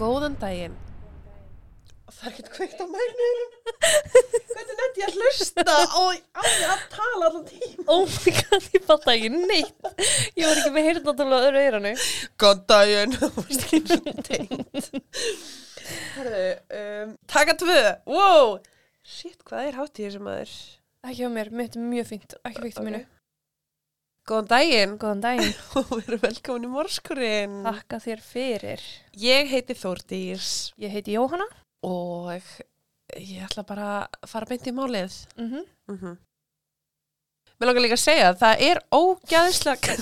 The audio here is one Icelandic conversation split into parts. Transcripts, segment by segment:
Góðan daginn. Það er ekkert kveikt á mægnuðinum. Hvernig nefndi ég að hlusta á, á því að tala allan tíma? Oh my god, ég fatt ekki neitt. Ég var ekki með heyrðnáttúrulega öðru eyranu. Góðan daginn. Það varst ekki eins og tengt. Herðu, um, taka tvö. Wow. Shit, hvað er hátt í þessu maður? Ekki á mér, mitt er mjög fínt. Ekki fíkt á mínu. Góðan daginn. Góðan daginn. Og erum velkomin í morskurinn. Takka þér fyrir. Ég heiti Þórdís Ég heiti Jóhanna. og ég ætla bara að fara beint í málið. Mm Mm -hmm. Mér langar líka að segja að það er ógæðislega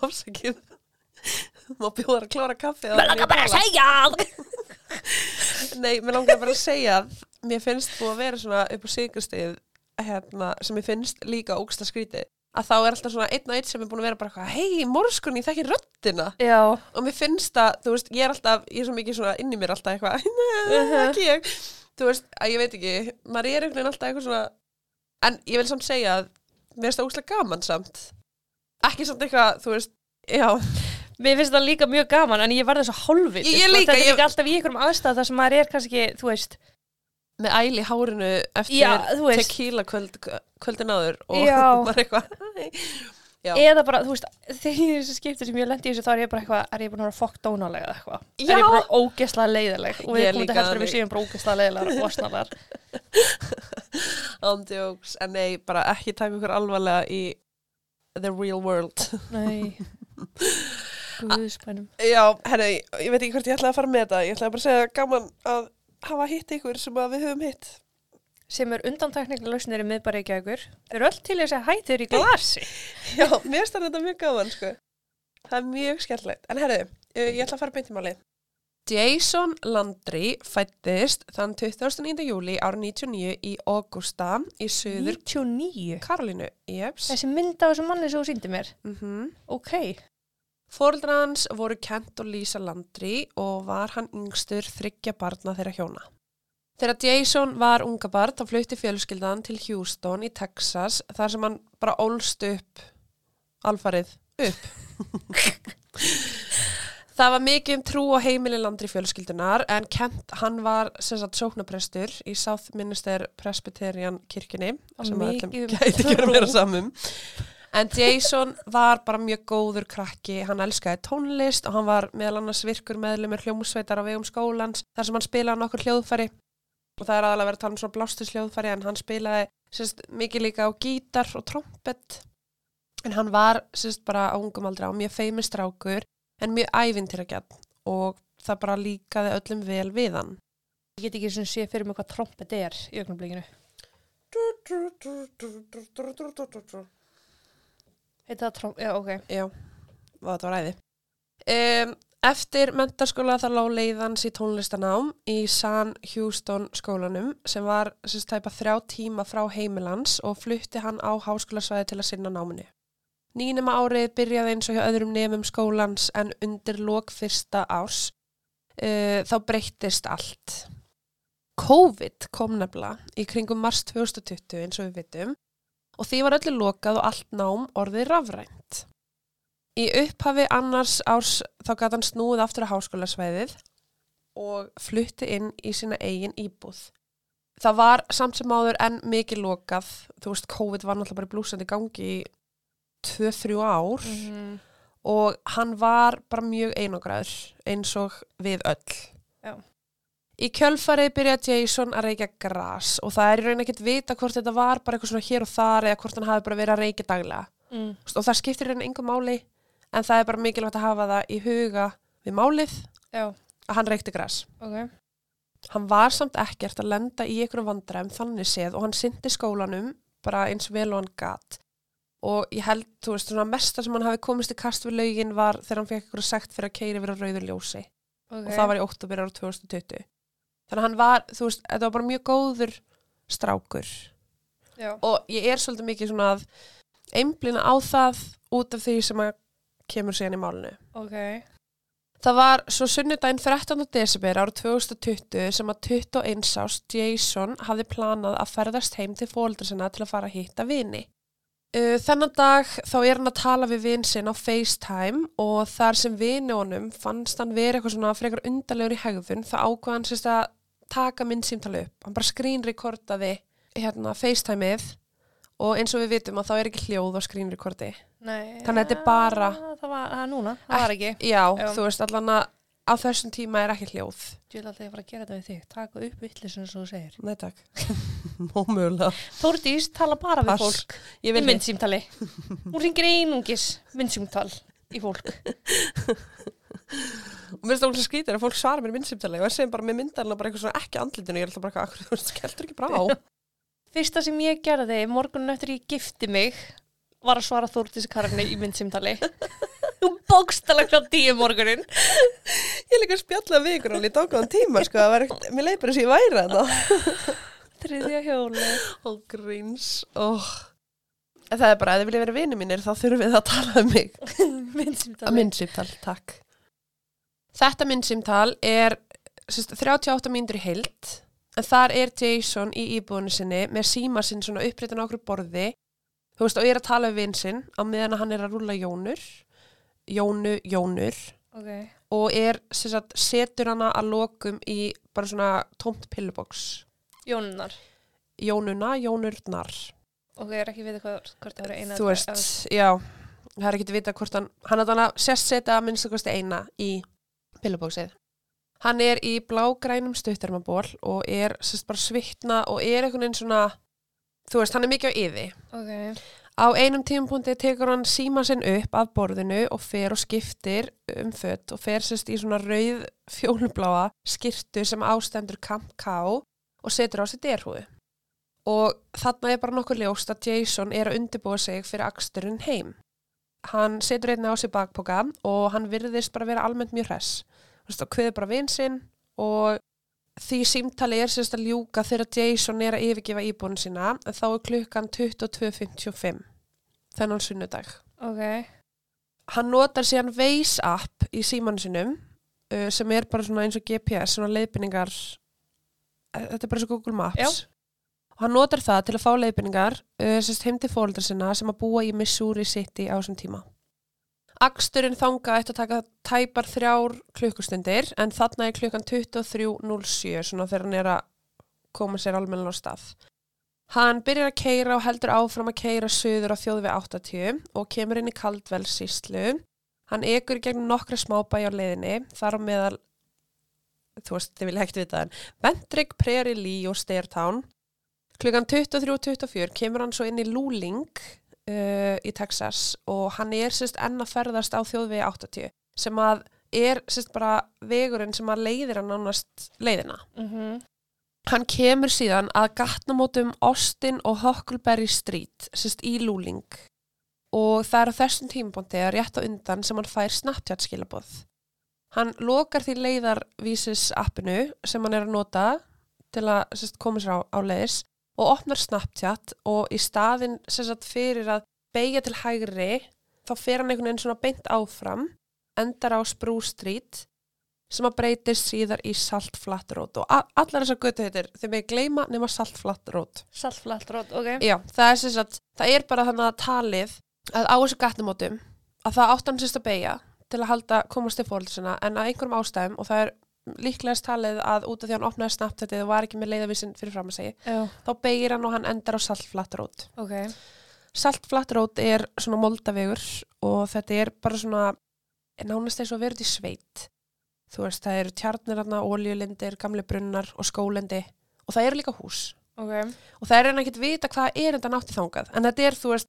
Hafsakið Má bjóða að klóra kaffi Mér langar bara að segja Nei, mér langar bara að segja að Mér finnst búið að vera svona upp á sigurstið hérna, sem ég finnst líka ógsta skrítið að þá er alltaf svona einn og einn sem er búin að vera bara hei, morskunni, það ekki röddina Já. og mér finnst það, þú veist, ég er alltaf ég er svo mikið svona inn í mér alltaf eitthvað "Nei, ekki ég, þú veist, að ég veit ekki maður er einhvern veginn alltaf eitthvað svona en ég vil samt segja að mér finnst það úslega gaman samt ekki samt eitthvað, þú veist, já Mér finnst það líka mjög gaman en ég. Ég- ég sko. líka, Þetta er líka alltaf í einhverjum aðstæð þar sem maður er kannski, þú veist. Með æli í hárinu eftir Já, tequila kvöld, kvöldin áður og maður eitthvað. Eða bara, þú veist, þegar þessu skipti sem ég lendi í þessu þá er ég bara eitthvað, er ég að vera fokk dónalega eða eitthvað. Er ég bara ógesla leiðileg og við komum til heldur að við séum bara ógesla leiðilegar og osnalar. Andjóks, en nei, bara ekki taka ykkur alvarlega í the real world Nei. Guðspænum. Já, herri, ég veit ekki hvort ég ætlaði að fara með þetta ég ætlaði bara að segja gaman að hafa hitt ykkur sem að við höfum hitt Sem er undantekninga lausnir í miðbæri ekki ykkur. Þau eru öll til þess að hættur í glasi. Já, mér finnst þetta mjög gaman, sko Það er mjög skemmtilegt En herri, ég ætla að fara beint í máli Jason Landry fættist þann 29. júli ára 99 í Augusta í söður 99. Karolínu Jeps. Þessi mynd af þessum manni sem þú síndi mér. Mm Ok. Fóreldrar hans voru Kent og Lisa Landry og var hann yngstur þryggja barna þeirra hjóna. Þegar Jason var unga barn þá flutti fjölskyldan til Houston í Texas þar sem hann bara ólst upp alfarið upp. Það var mikið um trú og heimili landri fjölskyldunar en Kent hann var sem sagt sóknaprestur í South Minister Presbyterian kirkjunni sem að Mikið öllum um gæti ekki að vera samum. En Jason var bara mjög góður krakki, hann elskaði tónlist og hann var meðal annars virkur meðlumur hljómsveitar á vegum skólans þar sem hann spilaði nokkur hljóðfæri og það er aðalega verið að tala um svona blástursljóðfæri en hann spilaði sérst, mikið líka á gítar og trompet en hann var sérst, bara á ungum aldra og mjög feimistrákur en mjög ævintýragjarn og það bara líkaði öllum vel við hann. Ég get ekki sem sé fyrir mig hvað trompet er í augnablikinu. Heit það trompet? Já, ok. Já, og þetta var æði. Um, eftir mentaskóla þar lág leiðans í tónlistanám í San Houston skólanum sem var sérst tæpa þrjá tíma frá heimilans og flutti hann á háskólasvæði til að sinna náminu. Nýnema árið byrjaði eins og hjá öðrum nefnum skólans en undir lok fyrsta árs uh, þá breyttist allt. COVID kom nefnilega í kringum mars 2020 eins og við vitum og því var öllu lokað og allt nám orðið rafrænt. Í upphafi annars árs þá gæti hann snúið aftur á háskólasvæðið og flutti inn í sína eigin íbúð. Það var samt sem áður enn mikið lokað, þú veist, COVID var náttúrulega bara blúsandi gangi í 2-3 ár Mm og hann var bara mjög einogræður eins og við öll. Já. Í kjölfarið byrjaði Jason að reykja gras og það er í raun ekkert vita hvort þetta var bara eitthvað svona hér og þar eða hvort hann hafi bara verið að reykja daglega. mm. Og það skiptir í raun engum máli en það er bara mikilvægt að hafa það í huga við málið Já, að hann reykti gras. ok. Hann var samt ekkert að lenda í einhverjum vandræðum þannig séð og hann syndi skólanum bara eins vel og hann gat og ég held, þú veist, svona mesta sem hann hafi komist í kast við laugin var þegar hann fekk eitthvað sagt fyrir að keiri vera rauður ljósi Ok. og það var í oktober ára 2020 þannig að hann var, þú veist, þetta var bara mjög góður strákur Já. og ég er svolítið mikið svona að einblina á það út af því sem að kemur síðan í málinu Ok. Það var svo sunnudaginn 13. desember ára 2020 sem að 21 ást Jason hafði planað að ferðast heim til fóldra sinna til að fara að hitta vini. Uh, þennan dag þá er hann að tala við vinn sinn á FaceTime og þar sem vini honum fannst hann verið eitthvað svona frekar undarlegur í hegðun þá ákvað hann sérst að taka minn símtali upp. Hann bara screenrekordaði hérna FaceTimeið og eins og við vitum að þá er ekki hljóð á screenrekordi. Nei. Þannig að þetta er bara- Það var núna, það var ekki. Já, Já. þú veist allan að á þessum tíma er ekki hljóð. Ég vil alltaf fara að gera þetta við þig. Taka upp vittlisum sem þú segir. Nei takk. Ómögulega. Þórdís tala bara við Pass. fólk Ég í vil myndsýmtali. Hún ringir einungis myndsýmtal í fólk. Mér finnst það óslega skrítir að fólk svara mér í myndsýmtali og ég segir bara með myndarinn bara eitthvað svona ekki andlitinu ég er alltaf bara eitthvað, þú veist, skelltur ekki brá. Fyrsta sem ég gerði morgunin eftir ég gifti mig var að svara Þórdísi Karinni í myndsýmtali. Hún bókstala klá tíu morgunin. Ég líka spjallaði við ykkur alveg í dágóðan tíma, sko, ekkert, mér leið bara þess að ég væri þetta. Þriðja hjóli. Og gríns, óh. En það er bara, ef þið viljið vera vinið mínir, þá þurfum við að tala um mig. Að myndsýmtal, takk. Þetta myndsýmtal er sérst, 38 mínútur í heild, en þar er Jason í íbúinu sinni með síma sinn svona uppréttin á okkur borði, þú veist, og er að tala við vinn sinn á meðan að hann er að rúla jónur, jónu, jónur, Ok. og er, sagt, setur hana að lokum í bara svona tómt pilluboks. Jónunar. Jónuna, jónurnar. Ok, ég er ekki við hvað, hvort það eru eina. Þú veist, já, það er ekki að vita hvort hann, hann er þannig að sérst setja að minnst að kosti eina í pillubóksið. Hann er í blágrænum stuttarmaból og er sérst bara svitna og er einhvern veginn svona, þú veist, hann er mikið á yði. Ok. Á einum tímapunkti tekur hann síma sinn upp af borðinu og fer og skiptir um fött og fer sérst í svona rauð fjólubláa skirtu sem ástendur Camp K og setur á sig derhúi. Og þarna er bara nokkuð ljóst að Jason er að undirbúa sig fyrir aksturinn heim. Hann setur einnig á sig bakpoka og hann virðist bara vera almennt mjög hress. Þú veist, og kveður bara vin sinn og því símtali er sérst að ljúka þegar Jason er að yfirgefa íbúinu sína en þá er klukkan 22.55 þennan sunnudag. Ok. Hann notar síðan Waze app í símanu sinum uh, sem er bara svona eins og GPS, svona leiðbynningar, þetta er bara eins og Google Maps. Já. Og hann notar það til að fá leiðbynningar uh, sérst heim til fóreldra sinna sem að búa í Missouri City á þessum tíma. Aksturinn þanga ætti að taka tæpar þrjár klukkustundir en þarna er klukkan 23.07 svona þegar hann er að koma sér almenna á stað. Hann byrjar að keira og heldur áfram að keira söður á þjóðu við 80 og kemur inn í Kaldvelsíslu. Hann ekur í gegnum nokkra smábæi á leiðinni, þar á meðal, þú veist, þið vilja ekkert vita það, en Bentrig, Prairie Lee og Stairtown. Klukkan 23.24 kemur hann svo inn í Luling uh, í Texas og hann er sérst enn að ferðast á þjóðvegi 80 sem að er sérst bara vegurinn sem að leiðir hann nánast leiðina. Mhm. Hann kemur síðan að gatnamótum Austin og Huckleberry Street, sérst í Lúling. Og það er á þessum tímapunkti að rétt á undan sem hann fær Snapchat skilaboð. Hann lokar því leiðarvísis appinu sem hann er að nota til að sérst, koma sér á, á leiðis og opnar Snapchat og í staðin sérst, fyrir að beigja til hægri þá fer hann einhvern veginn svona beint áfram, endar á Spruce Street sem að breytist síðar í Salt Flat Road og allar þessar götu heitir þeim við gleyma nema Salt Flat Road Saltflatt rót, ok. Já, það er sem sagt, það er bara þannig að talið að á þessu gatnumótum að það átt hann sérst að beigja til að halda komast til fórhaldisina en að einhverjum ástæðum og það er líklegast talið að út af því að hann opnaði snabbt og var ekki með leiðavísin fyrir fram að segja Já. þá beigir hann og hann endar á Salt Flat Road Ok. Salt Flat Road er svona moldavegur og þetta er bara svona nánast eins og verið í sveit þú veist, það eru tjarnir hérna, oljulindir, gamli brunnar og skólendi og það eru líka hús Ok. og það er enn ekkert vita hvað er þetta nátti þangað en þetta er, þú veist,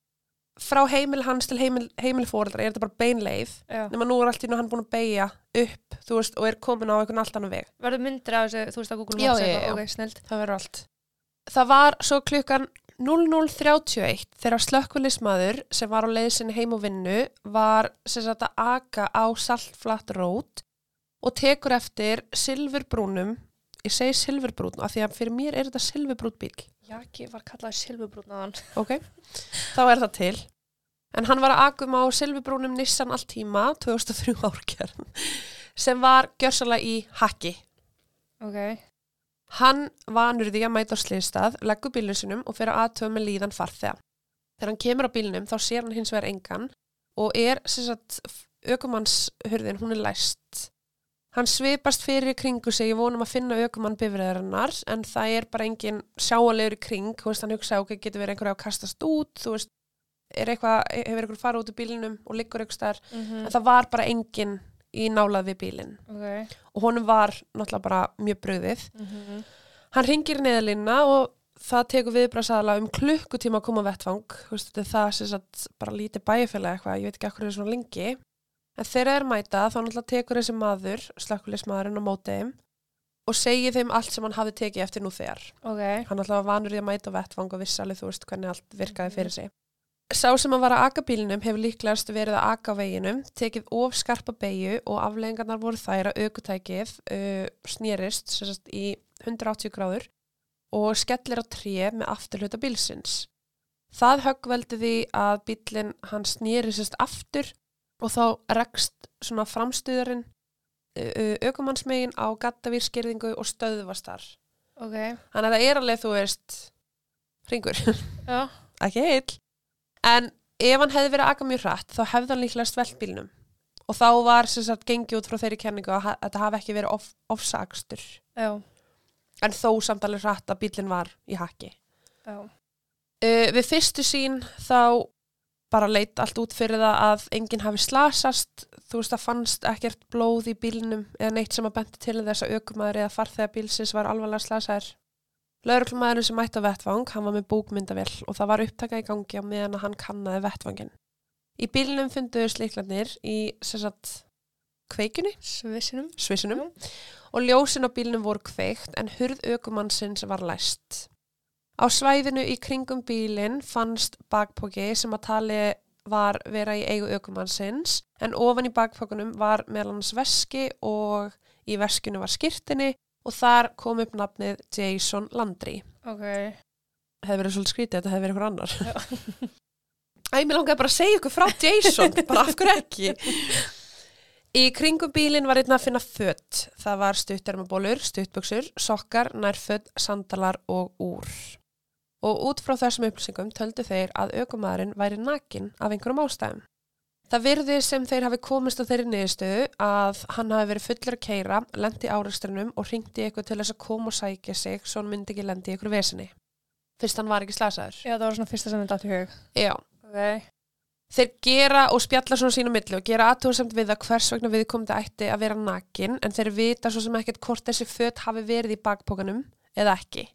frá heimil hans til heimil, heimil fóreldra er þetta bara beinleið Já. nema nú er allt í nú hann búin að beigja upp veist, og er komin á einhvern allt annan veg Verður myndir af þessu, þú veist, á Google Já, Maps já, eitthvað? já. Ok, snilt. það verður allt það var svo klukkan 00.31 þegar slökkulismadur sem var á leiðsinni heim og vinnu var sem sagt að aka á saltflatt rót og tekur eftir silfurbrúnum ég segi silfurbrún af því að fyrir mér er þetta silfurbrún bíl Jaki var kallað silfubrúnaðan. ok, þá er það til en hann var að akum á silfurbrúnum Nissan allt tíma 2003 árkjörn sem var gjörsalega í hakki Ok. Hann vanur því að mæta á sliðstað, leggur bílun sinum og fyrir aðtöða með líðan farþega. Þegar hann kemur á bílnum þá sér hann hins vegar engan og er sem sagt aukumannshurðin, hún er læst. Hann svipast fyrir í kringu sig, ég vonum að finna aukumann bifræðarinnar en það er bara engin sjáanlegur í kring, þú veist, hann hugsa ok, getur verið einhverja að kastast út, þú veist, er eitthvað, hefur einhver farið út úr bílinum og liggur einhver starf, Mhm. en það var bara engin í nálað við bílinn Ok. og honum var náttúrulega bara mjög bröðið. Mhm. Hann ringir neðalínna og það tekur viðbrasaðala um klukkutíma að koma á vettvang, þú veist, þetta er það sem bara lítið bæjarfélag eitthvað, ég veit ekki akkur er svona lengi. En þegar þeir mæta þá náttúrulega tekur þessi maður, slökkulismadurinn á mótiðum og segir þeim allt sem hann hafi tekið eftir nú þegar. Ok. Hann alltaf var vanur í að mæta vettvang og vissi alveg þú veist hvernig allt virkaði fyrir sig. Sá sem að vara að aka bílnum hefur líklegast verið að aka veginum, tekið of skarpa beigju og afleggingarnar voru þær að aukutækið uh, snýrist sagt, í 180 gráður og skellir á tré með afturhluta bílsins. Það höggveldi því að bílinn hann snýrist aftur og þá rekst svona framstuðurinn aukumannsmegin á gattavírskirðingu og stöðvastar. Ok. Þannig að það er alveg, þú veist, hringur, Já. ekki heil. En ef hann hefði verið að aka mjög hratt, þá hefði hann líklega svelt bílnum. Og þá var sem sagt gengið út frá þeirri kenningu að þetta hafi ekki verið of, ofsakstur. Já. En þó samt alveg hratt að bílinn var í haki. Uh, við fyrstu sín þá bara leit allt út fyrir það að enginn hafi slasast. Þú veist, það fannst ekkert blóð í bílnum eða neitt sem að benti til þess að aukumæður eða farþega bílsins var alvarlega slasaður. Lauruglumæðurinn sem mætti á vettvang, hann var með búkmyndavill og það var upptaka í gangi á meðan að hann kannaði vettvangin. Í bílnum funduðu sliklarnir í sagt, kveikunni, Svissinum. svissunum, og ljósin á bílnum voru kveikt en hurð aukumannsins var læst. Á svæðinu í kringum bílinn fannst bakpoki sem að tali var vera í eigu aukumannsins en ofan í bakpokunum var meðal hans veski og í veskinu var skirtinni og þar kom upp nafnið Jason Landry. Ok. Hefði verið svolítið skrítið að þetta hefði verið einhver annar. Æ, mér langaði bara að segja ykkur frá Jason, bara af hverju ekki. Í kringum bílinn var einnig að finna fött. Það var stuttermabólur, stuttbuksur, sokkar, nærfött, sandalar og úr. Og út frá þessum upplýsingum töldu þeir að aukumæðurinn væri nakin af einhverjum ástæðum. Það virði sem þeir hafi komist á þeirri niðurstöðu að hann hafi verið fullur að keira, lendi áreiksturinnum og ringdi eitthvað til þess að koma og sækja sig svo hann myndi ekki lendi í einhverju vesinni. Fyrst hann var ekki slasaður. Já, það var svona fyrsta sem þetta átt í hug. Já. Ok. Þeir gera og spjalla svona sína milli og gera aðtúrsamt við að hvers vegna viðkomandi ætti að vera nakin en þeir vita svo sem ekkert hvort þessi fött hafi verið í bakpókanum eða ekki.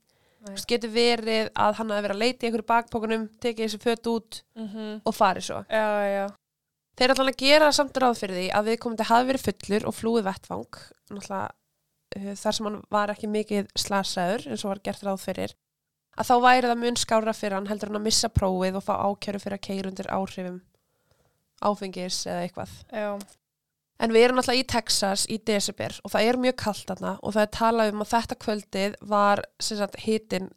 Þú veist, getur verið að hann hafi verið að leita í einhverju bakpókanum, tekið þessi fött út Mhm. og farið svo. Já, já. Þeir ætla að gera samt ráð fyrir því að viðkomandi hafi verið fullur og flúið vettvang, náttúrulega uh, þar sem hann var ekki mikið slasaður eins og var gert ráð fyrir, að þá væri það mun skára fyrir hann heldur hann að missa prófið og fá ákjöru fyrir að keira undir áhrifum áfengis eða eitthvað. Já. En við erum náttúrulega í Texas í desember og það er mjög kallt þarna og það er talað um að þetta kvöldið var hitin,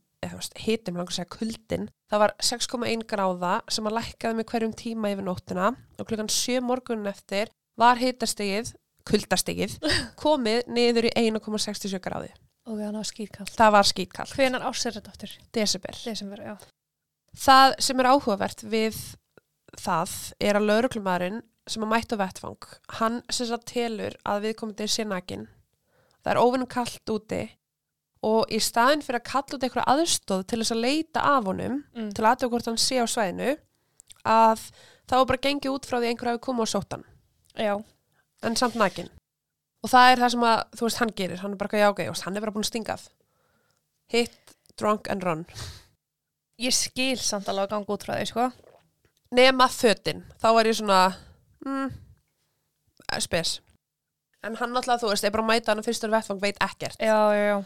hitin, langar að segja kuldin, það var 6,1 gráða sem að lækkaði með hverjum tíma yfir nóttina og klukkan 7 morgunin eftir var hitastegið, kuldastegið, komið niður í 1,67 gráði. Ok, hann var skýrkall. Það var skítkallt. Hvenar ásir þetta áttur? Desember. Desember, já. Það sem er áhugavert við það er að lauruglumæðurinn sem að mættu vettvang, hann sem sagt telur að viðkomandi sé nakin. Það er óvinnum kallt úti og í staðin fyrir að kalla út eitthvað aðstóð til þess að leita af honum, Mm. til aðtöku hvort hann sé á svæðinu, að þá er bara gengið út frá því einhver hafi komið á sóttan, Já. en samt nakin. Og það er það sem að, þú veist, hann gerir, hann er bara ekki ágæð, hann er bara búin að stinga af. Hit, drunk and run. Ég skil samt alveg að ganga út frá því, sko. nema fötin, þá var ég svona mm, spes en hann alltaf, þú veist, er bara mæta hann að fyrstur vettvang veit ekkert Já, já, já.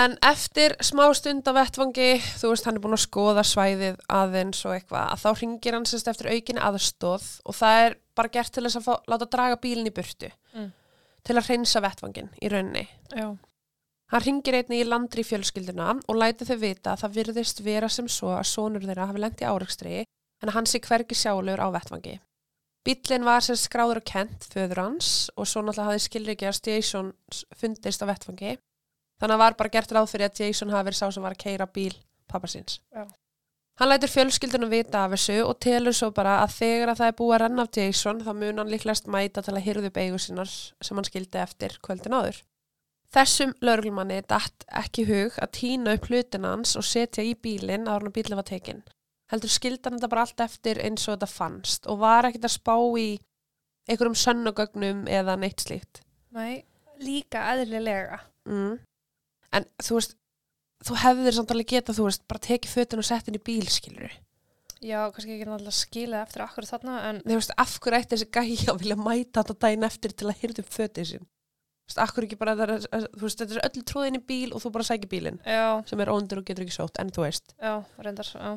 en eftir smá stund á vettvangi þú veist, hann er búin að skoða svæðið aðeins og eitthvað, að þá ringir hann sérst eftir aukinni aðstóð og það er bara gert til þess að fá, láta draga bílinn í burtu Mm. til að hreinsa vettvangin í rauninni Já. Hann ringir einnig í landri fjölskylduna og læti þau vita að það virðist vera sem svo að sonur þeirra hafi lent í áreikstri en að hann sé hvergi sjálfur á vettvangi. Bíllinn var sem skráður og kent föður hans og svo náttúrulega hafði skilriki að Jason fundist á vettvangi. Þannig að var bara gert ráð fyrir að Jason hafi verið sá sem var að keira bíl pappa síns. Já. Hann lætur fjölskyldunum vita af þessu og telur svo bara að þegar að það er búið að renna af Jason þá mun hann líklegast mæta til að hyrðu upp eigu sínar sem hann skildi eftir kvöldin áður. Þessum lauruglumanni datt ekki hug að týna upp hlutin hans og setja í bílinn að bílinn var tekinn. Heldur skildi hann þetta bara allt eftir eins og þetta fannst og var ekkert að spá í einhverjum sönnugögnum eða neitt slíkt. Nei, líka eðlilega. Mm. En þú veist, þú hefðir samt alveg geta, þú veist, bara tekið fötin og sett inn í bíl, skilur Já, kannski ekki náttúrulega skilja eftir akkur þarna, en Þú veist, af hverju ætti þessi gæja að vilja mæta þetta daginn eftir til að hyrða upp fötið sín? Þú veist, hverju ekki bara, er, þú veist, þetta er öll tróðin í bíl og þú bara sækir bílinn já, sem er óndur og getur ekki sótt, en þú veist. já, reyndar, já.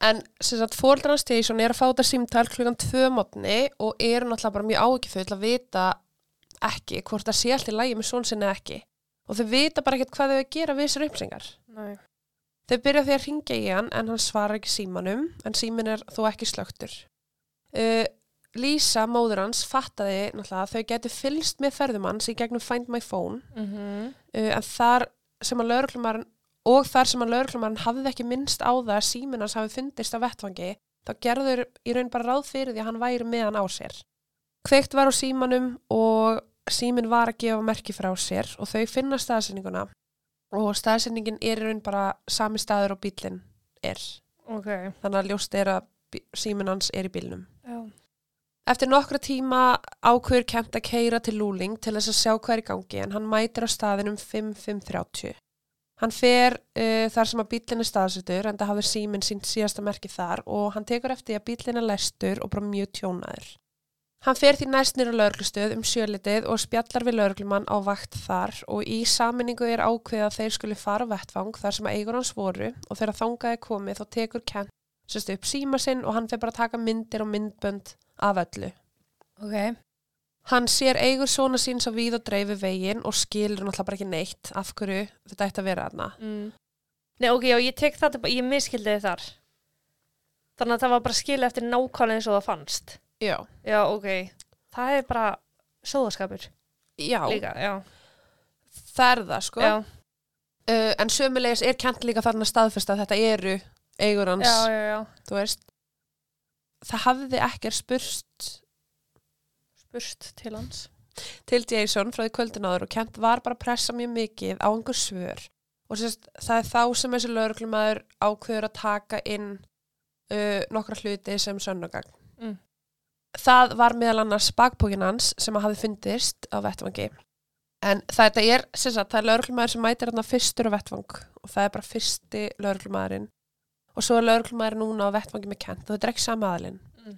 En fóreldrarnas Jason er að fá þetta símtal klukkan tvö mótni og eru náttúrulega bara mjög ágiföld að vita ekki hvort það sé allt í lægi með són sinni eða ekki. Og þau vita bara ekkert hvað þau að gera við þessar upplýsingar. Nei. Þau byrja því að ringja í hann en hann svarar ekki símanum en símin er þó ekki slögtur. Uh, Lísa, móður hans, fattaði náttúrulega að þau getur fylst með ferðumanns í gegnum Find My Phone Mm uh, en þar sem að lauruglumarinn og þar sem að lauruglumarinn hafði ekki minnst á það að símin hans hafi fundist á vettvangi þá gerður í raun bara ráð fyrir því að hann væri með hann á sér. Kveikt var á símanum og símin var að gefa merki frá sér og þau finna staðsendinguna og staðsendingin er í raun bara sami staður og bílinn er. Ok, Þannig að ljóst er að hans er í bílnum. já. Eftir nokkra tíma ákveður Kent að keira til Lúling til þess að sjá hvað er í gangi en hann mætir á staðinum 5530. Hann fer uh, þar sem að bílinn er staðsettur en það hafði síminn sínt síðasta merki þar og hann tekur eftir að bílinn er læstur og bara mjög tjónaður. Hann fer því næst nýra lauruglustöð um sjölitið og spjallar við lauruglumann á vakt þar og í saminningu er ákveðið að þeir skuli fara á vettvang þar sem að eigur hans voru og þegar þangaði komið þá tekur Kent sérst upp síma sinn og hann fer bara að taka myndir og myndbönd af öllu. Ok, Hann sér eigur svona síns á víð og dreifi veginn og skilur náttúrulega bara ekki neitt af hverju þetta ætti að vera þarna. mm. Nei, ok, já, ég tek þetta, bara- ég miskildi þið þar. Þannig að það var bara skilja eftir nákvæmlega eins og það fannst. Já. Já, ok. Það er bara sóðaskapur Já, líka, já. það er það sko. Já, Uh, en sömulegis er kent líka þarna staðfest að þetta eru eigur hans, já, já, já. þú veist. Það hafði ekkert spurst Spurst til hans. til Jason frá því kvöldin áður og Kent var bara að pressa mjög mikið á einhver svör og sérst, það er þá sem þessi lögreglumæður ákveður að taka inn uh, nokkra hluti sem sönnugagn. Mm. Það var meðal annars bakpókin hans sem að hafi fundist á vettvangi en þetta er, sagt, það er lögreglumæður sem mætir hérna fyrstur á vettvang og það er bara fyrsti lögreglumæðurinn og svo er lögreglumæður núna á vettvangi með Kent og þetta er ekki sama aðalinn Mm.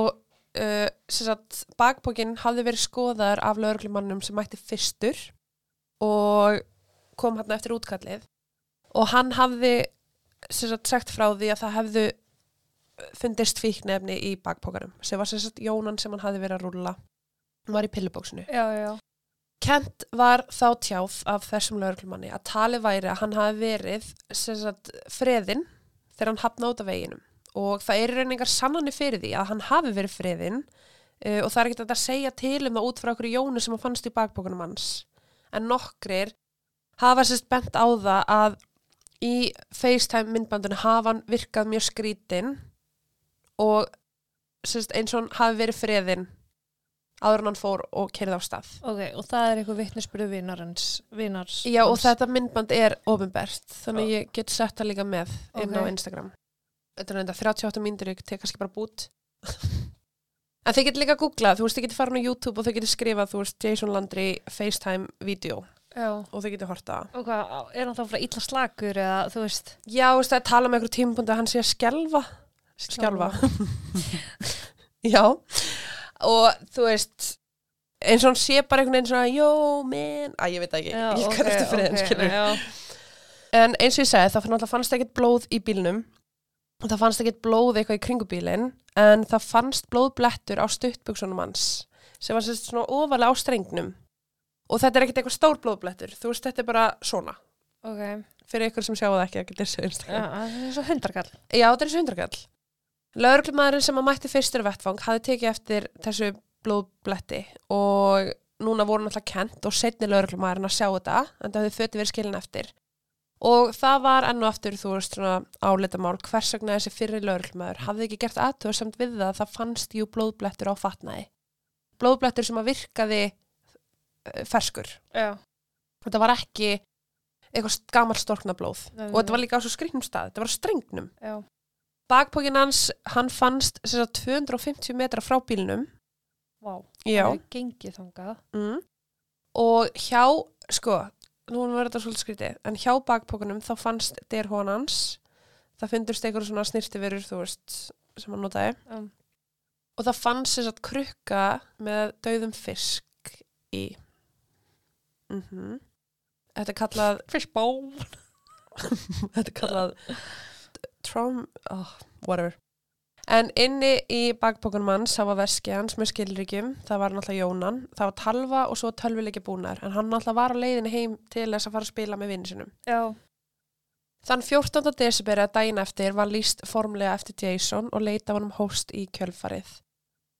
og uh, sagt, bakpókin hafði verið skoðaður af lögreglumannum sem mætti fyrstur og kom hann eftir útkallið. Og hann hafði sagt, sagt frá því að það hefðu fundist fíknefni í bakpókanum sem var sagt Jónan sem hann hafði verið að rúlla. Hann var í pillubóksinu. Já, já. Kent var þá tjáð af þessum lögreglumanni að talið væri að hann hafi verið sem sagt, freðin þegar hann hafna út af veginum og það er reyningar sannanir fyrir því að hann hafi verið freðin uh, og það er ekki þetta að segja til um það út frá okkur jónu sem hann fannst í bakbókunum hans en nokkrir hafa sérst bent á það að í FaceTime myndbandinu hafa hann virkað mjög skrítin og sérst, eins og hann hafi verið freðin áður en hann fór og kerði á stað Ok, og það er eitthvað vittnesbyrðu vinarins, vinars. Já og þetta myndband er ofinbært þannig ég get sett það líka með inn á Ok. Instagram Þetta er reynda 38 mínútur ég tek kannski bara bút. En þið getur líka að googla þú veist þið getur farin á YouTube og þið getur skrifað þú veist Jason Landry FaceTime video Já. og þið getur horta. Og hvað, er hann þá frá illa slagur eða, þú veist? Já þú veist það er tala með einhverjum tímabundi að hann sé að skjálfa. Skjálfa. Já. Og þú veist eins og hann sé bara einhvern veginn svona jó, men, að ég veit ekki. Já, ég kann eftir friðin, ok, skilur Já, En eins og ég segi, það fannst ekkert blóð í bílnum. Það fannst ekkert blóð eitthvað í kringu bílinn, en það fannst blóðblettur á stuttbuksunum hans, sem var svona ofalega á strengnum. Og þetta er ekkert eitthvað stór blóðblettur, þú veist, þetta er bara svona. ok. Fyrir ykkur sem sjáu það ekki, það er svo hundarkall. Já, þetta er sundarkall. Lauruglumæðurinn sem að mætti fyrstur vettfang hafði tekið eftir þessu blóðbletti og núna voru náttúrulega kent og setni lauruglumæðurinn að sjá þetta, en það hefði föti verið skilin eftir. Og það var enn og aftur þú veist svona áleitamál hvers vegna þessi fyrri lögreglmaður hafði ekki gert aðtöð samt við það að það fannst jú blóðblettur á fatnaði blóðblettur sem að virkaði eh, ferskur Já. þetta var ekki eitthvað gammal storkna blóð Nei, og þetta var líka á svo skrýnum stað, þetta var á strengnum Já. bakpókin hans, hann fannst sagt, 250 metra frá bílnum Vá. já, Það er gengið þangað. mm. og hjá sko, nú verður þetta svolítið skrítið. En hjá bakpókunum þá fannst derhón hans, það fyndurst einhverjum svona snirtiverur, þú veist sem hann notaði. Um. og það fannst sem sagt krukka með dauðum fisk í. Mm þetta er kallað Fishbone. þetta er kallað trom, oh, whatever en inni í bakbókunum hans það var veski hans með skilríkjum það var náttúrulega Jónan, það var talva og svo tölvileiki búnar, en hann náttúrulega var á leiðinni heim til þess að fara að spila með vinnu sinum Já. Þann 14. desiberi að daginn eftir var líst formlega eftir Jason og leita honum hóst í kjölfarið.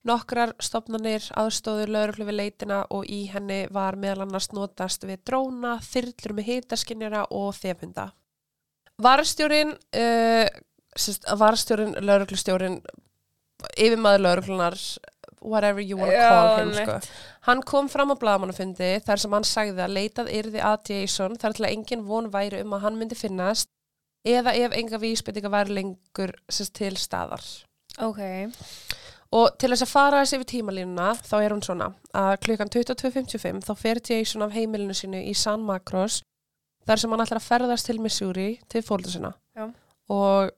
Nokkrar stopnarnir aðstóður lögreglu við leitina og í henni var meðal annars notast við dróna, þyrlur með hitaskinjara og þefhunda. Varstjórin, uh, sérst, varstjórin, lögreglustjórin, yfirmaður lögreglunar, whatever you wanna call him, sko. Hann kom fram á blaðamannafundi þar sem hann sagði að leitað yrði að Jason þar til að engin von væri um að hann myndi finnast eða ef enga vísbendinga væri lengur sérst, til staðar. Ok. Og til þess að fara þessi yfir tímalínuna þá er hún svona að klukkan 22.55 þá fer Jason af heimilinu sínu í San Macros þar sem hann ætlar að ferðast til Missouri til. Já. Og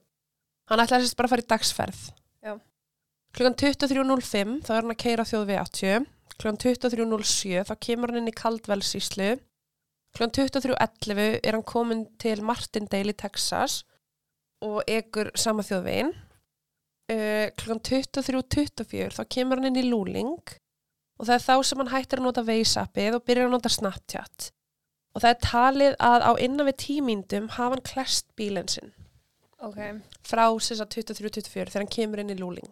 hann ætlar sérst bara að fara í dagsferð. Já. Klukkan 23.05 þá er hann að keira þjóð við 80. Klukkan 23.07 þá kemur hann inn í Kaldvelsíslu. Klukkan 23.11 er hann komin til Martindale í Texas og egur sama þjóðvegin. Uh, klukkan 23.24 þá kemur hann inn í Lúling og það er þá sem hann hættir að nota Veisapið og byrjar að nota Snapchat. Og það er talið að á innan við tímíndum hafa hann klest bílinn sinn Ok. frá þess að 23.24 þegar hann kemur inn í Lúling.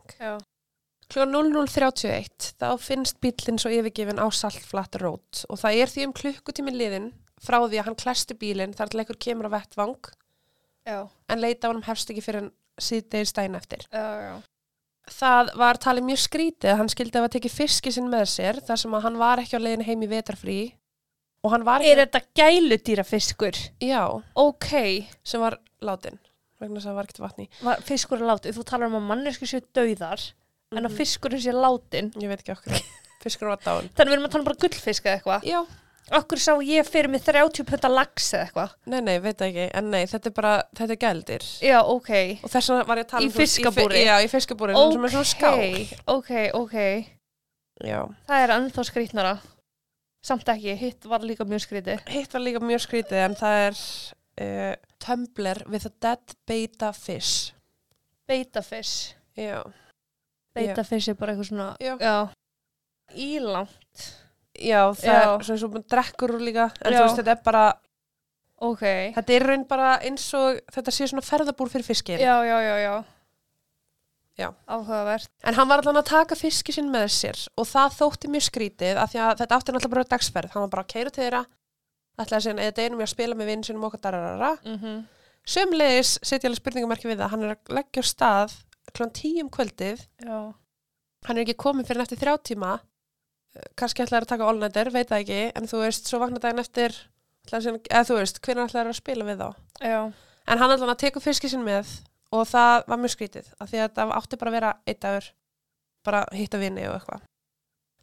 Klukkan 00.31 þá finnst bílinn svo yfirgefin á Saltflat Road og það er því um klukkutími liðin frá því að hann klesti bílinn þar til einhver kemur á vettvang Já. en leita á hann hefst ekki fyrir en síðdegis dæn eftir. Já, já. Það var talið mjög skrítið hann skildi að hafa tekið fiski sinn með sér þar sem að hann var ekki á leiðin heim í vetarfrí og hann var Er þetta gæludýrafiskur? já, Ok. sem var látin vegna þess að það var ekkert vatni. Var fiskur er látið? Þú talar um að mannesku séu dauðar en að Mhm. fiskurinn sé látin. Ég veit ekki okkur. Fiskur var dáin. Þannig við erum að tala um bara gullfisk eða eitthvað. Já, Okkur sá ég fyrir mig 30 pönta lax eða eitthvað. nei, nei, veit ekki. En nei, þetta er bara, þetta er gældir. Já, ok. Og þess vegna var ég að tala Í um, þú veist, fiskabúri? fi- Já, í fiskabúri, okay. sem er svona skál. Ok, ok. Já. Það er ennþá skrítnara. Samt ekki, hitt var líka mjög skrítið. Hitt var líka mjög skrítið en það er uh, tumbler with a dead beta fish. Beitafish. Já. Beitafish er bara eitthvað svona, Já. já. Ílangt. Já, það Já. er svona maður drekkur líka. En Já. þú veist, þetta er bara, Ok. þetta er raun bara eins og þetta sé svona ferðabúr fyrir fiskin. Já, já, já, já. Já. Áhugavert. En hann var allan að taka fiski sinn með sér og það þótti mjög skrítið af því að þetta átti náttúrulega bara dagsferð. Hann var bara að keira til þeirra, ætlaði að segja eða deginum ég að spila með vinn sinum okkar. Mm -hmm. Sömleiðis setja alveg spurningamarki við það, hann er að leggja á stað klón tíum kvöldið, Já. hann er ekki komin fyrir eftir þrjá tíma, Eh, kannski ætlaði að taka all-nighter, veit það ekki, en þú veist, svo vakna daginn eftir, að segja, eða þú veist, hvernig ætlaði að spila við þá. Já. En hann ætlaði að teka fiski sinn með og það var mjög skrítið, af því að það átti bara að vera eitt dagur, bara hitta vinni og eitthvað.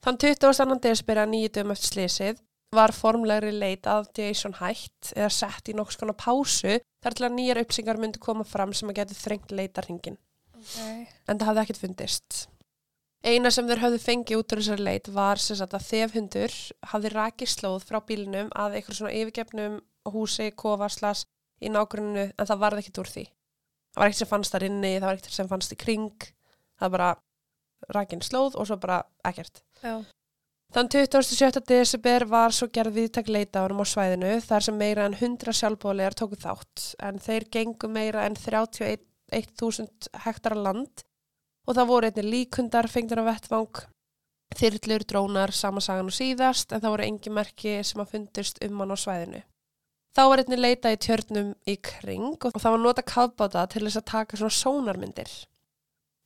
Þann 22. desiberi að nýju dögum eftir slísið var formlegri leit að Jason hætt eða sett í nokkuð skona pásu þar til að nýjar uppsingar myndi koma fram sem að geti þrengt leitarhingin. Ok. En það hafði ekkert fundist. Eina sem þeir höfðu fengið út úr þessari leit var sem sagt að þefhundur hafði rakið slóð frá bílnum að eitthvað svona yfirgefnum húsi, kofaslas í nágrunnu en það varði ekkert úr því. Það var ekkert sem fannst þar inni, það var ekkert sem fannst í kring, það var bara rakin slóð og svo bara ekkert. Já. Þann 27. desember var svo gerð viðtak leita árum á svæðinu þar sem meira en 100 sjálfbóðlegar tóku þátt en þeir gengu meira en 31.000 hektara land og það voru einnig líkundar fengdur á vettvang, þyrlur, drónar, samasagan og síðast en það voru engi merki sem að fundist um hann á svæðinu. Þá var einnig leita í tjörnum í kring og það var nota kafbáta til þess að taka svona sónarmyndir.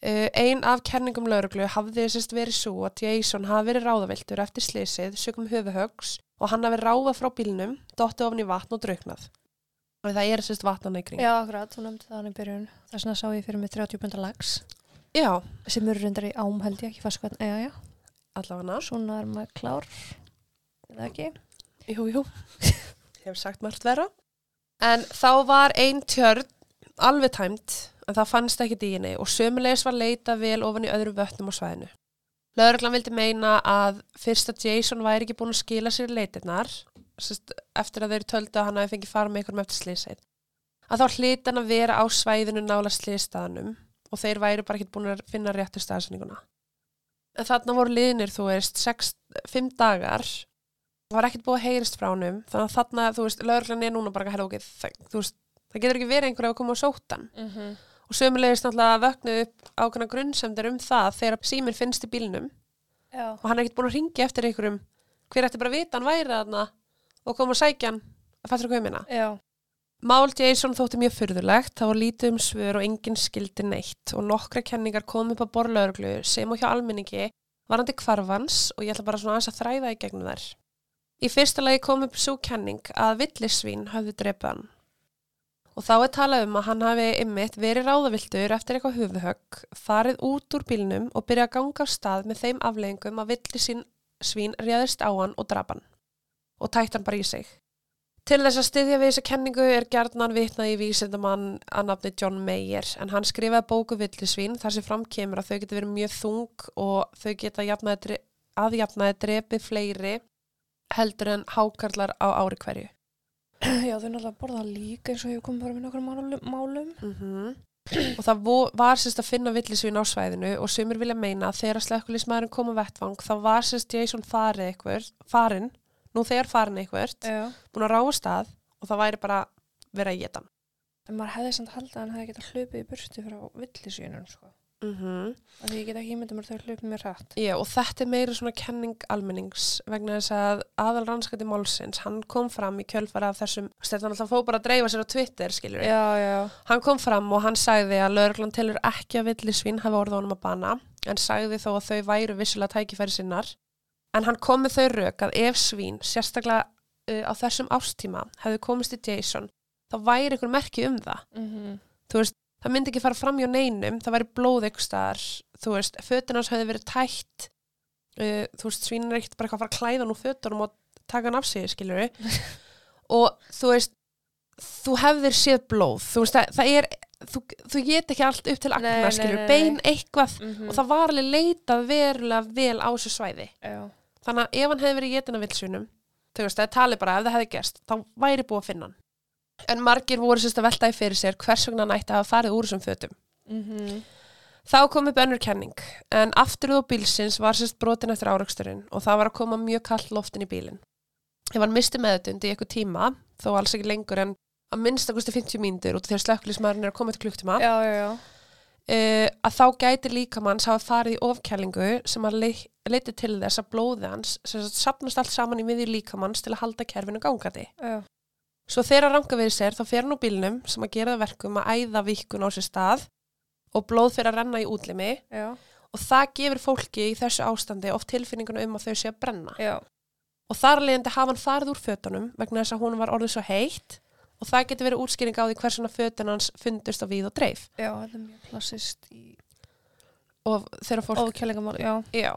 Uh, ein af kenningum lauruglu hafði sérst verið svo að Jason hafi verið ráðaviltur eftir slysið, sögum höfuhögs og hann hafi ráðað frá bílnum, dotti ofn í vatn og drauknað. Og það er sérst vatnana í kring. Já, akkurat, þú nefndi það hann í byrjun. Þess vegna sá ég fyrir mig 30 pundar lags Já, sem eru reyndar í ám held ég ekki fast hvað. Já, já, allavega. svona er maður klár. Eða ekki? Jú, jú. Hefur sagt margt vera. En þá var ein tjörn alveg tæmt, en það fannst ekki í henni og sömulegis var leita vel ofan í öðrum vötnum á svæðinu. Lögreglan vildi meina að fyrst að Jason væri ekki búin að skila sér í leitirnar, sest, eftir að þeir töldu að hann hafi fengið fara með einhverjum eftir slýsið, að þá hlýt hann að vera á svæðinu nála slýstaðanum og þeir væri bara ekki búin að finna réttu staðsyninguna. En þarna voru liðnir, þú veist, 5 dagar það var ekkert búið að heyrist frá honum þannig að þarna, þú veist, lögreglan er núna bara það, þú veist, það getur ekki verið einhverja að koma á sótan Mm -hmm. Og sömulegist náttúrulega vöknu upp ákveðna grunnsemdir um það þegar síminn finnst í bílnum. Já. og hann er ekkert búin að ringja eftir einhverjum. Hver ætti bara að vita hann væri þarna og koma að sækja hann að fattur hvað ég minna. Mál Jason þótti mjög furðulegt. Það var lítið um svör og enginn skildi neitt. Og nokkra kenningar kom upp á borlauruglu sem og hjá almenningi varandi kvarfans og ég ætla bara svona aðeins að þræða í gegnum þær. Í fyrsta lagi kom upp svo kenning að villisvín hafði drepað hann og þá er talað um að hann hafi ymmit verið ráðaviltur eftir eitthvað höfuhögg, farið út úr bílnum og byrja að ganga á stað með þeim afleggingum að villisvín svín réðist á hann og drap hann og tætt hann bara í sig. Til þess að styðja við þessa kenningu er gjarnan vitnað í vísindamann að nafni John Mayer en hann skrifaði bóku villisvín þar sem framkemur að þau geta verið mjög þung og þau geta jafnaði, aðjafnaði drepið fleiri heldur en hákarlar á ári hverju. Já, þau náttúrulega borða líka eins og hefur komið bara með nokkrum málum. málum. Mm og það var sérst að finna villisvín á svæðinu og sumir vilja meina að þegar slökkulismæðurinn kom á vettvang þá var sérst Jason farið eitthvað, farin, nú þegar farin eitthvað, búin að ráa stað og það væri bara verið að geta hann. En maður hefði samt haldið að hann hefði getað hlupið í burtu frá villisvínum, sko. Mm -hmm. Af Því ég get ekki ímyndað mér að þau hlupið mér hrætt. Já, og þetta er meira svona kenning almennings vegna þess að aðal rannskætti málsins, hann kom fram í kjölfara af þessum, þetta alltaf fóð bara að dreifa sér á Twitter. Já, já. Hann kom fram og hann sagði að lauruglan telur ekki að villisvín hafi orðið honum að bana en sagði þó að þau væru vissulega tækifæri sinnar. En hann kom með þau rauk að ef svín, sérstaklega uh, á þessum ástíma, hefði komist í Jason, þá væri einhver merki um það. Mm Þú veist, það myndi ekki fara fram hjá neinum, það væri blóð ykkur staðar, þú veist, fötin hans hefði verið tætt, uh, þú veist, svínin er ekkert bara eitthvað að fara að klæða nú fötunum og taka hann af sig, skilur við. og þú veist, þú hefðir séð blóð, þú veist, það, það er, þú, þú get ekki allt upp til skilur, nei, bein eitthvað -hmm. og það var alveg leitað verulega vel á þessu svæði. Já. Þannig að ef hann hefði verið getin af vilsvinum, þú veist, það talið bara ef það hefði gerst, þá væri búið að finna hann. En margir voru sérst að veltaði fyrir sér hvers vegna hann ætti að hafa farið úr þessum fötum. Mm Þá kom upp önnur kenning, en afturð á bílsins var sérst brotin eftir áraksturinn og það var að koma mjög kallt loftin í bílinn. Ef hann misti meðutund í eitthvað tíma, þó alls ekki lengur en að minnst að 50 mínútur út að slökkulismæðurinn er að koma til klukktíma, Já, já, já. uh, að þá gæti líkamanns hafa farið í ofkælingu sem að le leiti til þess að blóði hans sem sagt sapnast allt saman í miðjur líkamanns til að halda kerfinu gangandi. Já. Svo þegar að ranga við sér þá fer hann á bílnum sem að gera það verkum að æða vikun á sér stað og blóð fyrir að renna í útlimi Já. og það gefur fólki í þessu ástandi oft tilfinninguna um að þau sé að brenna. Já. Og þar leðandi hafa hann farið úr fötunum vegna þess að hún var orðið svo heitt og það getur verið útskýring á því hversuna fötun hans fundust á víð og dreif. Já, þetta er mjög klassist í Og þegar fólk ofkjælingamál, já. Já.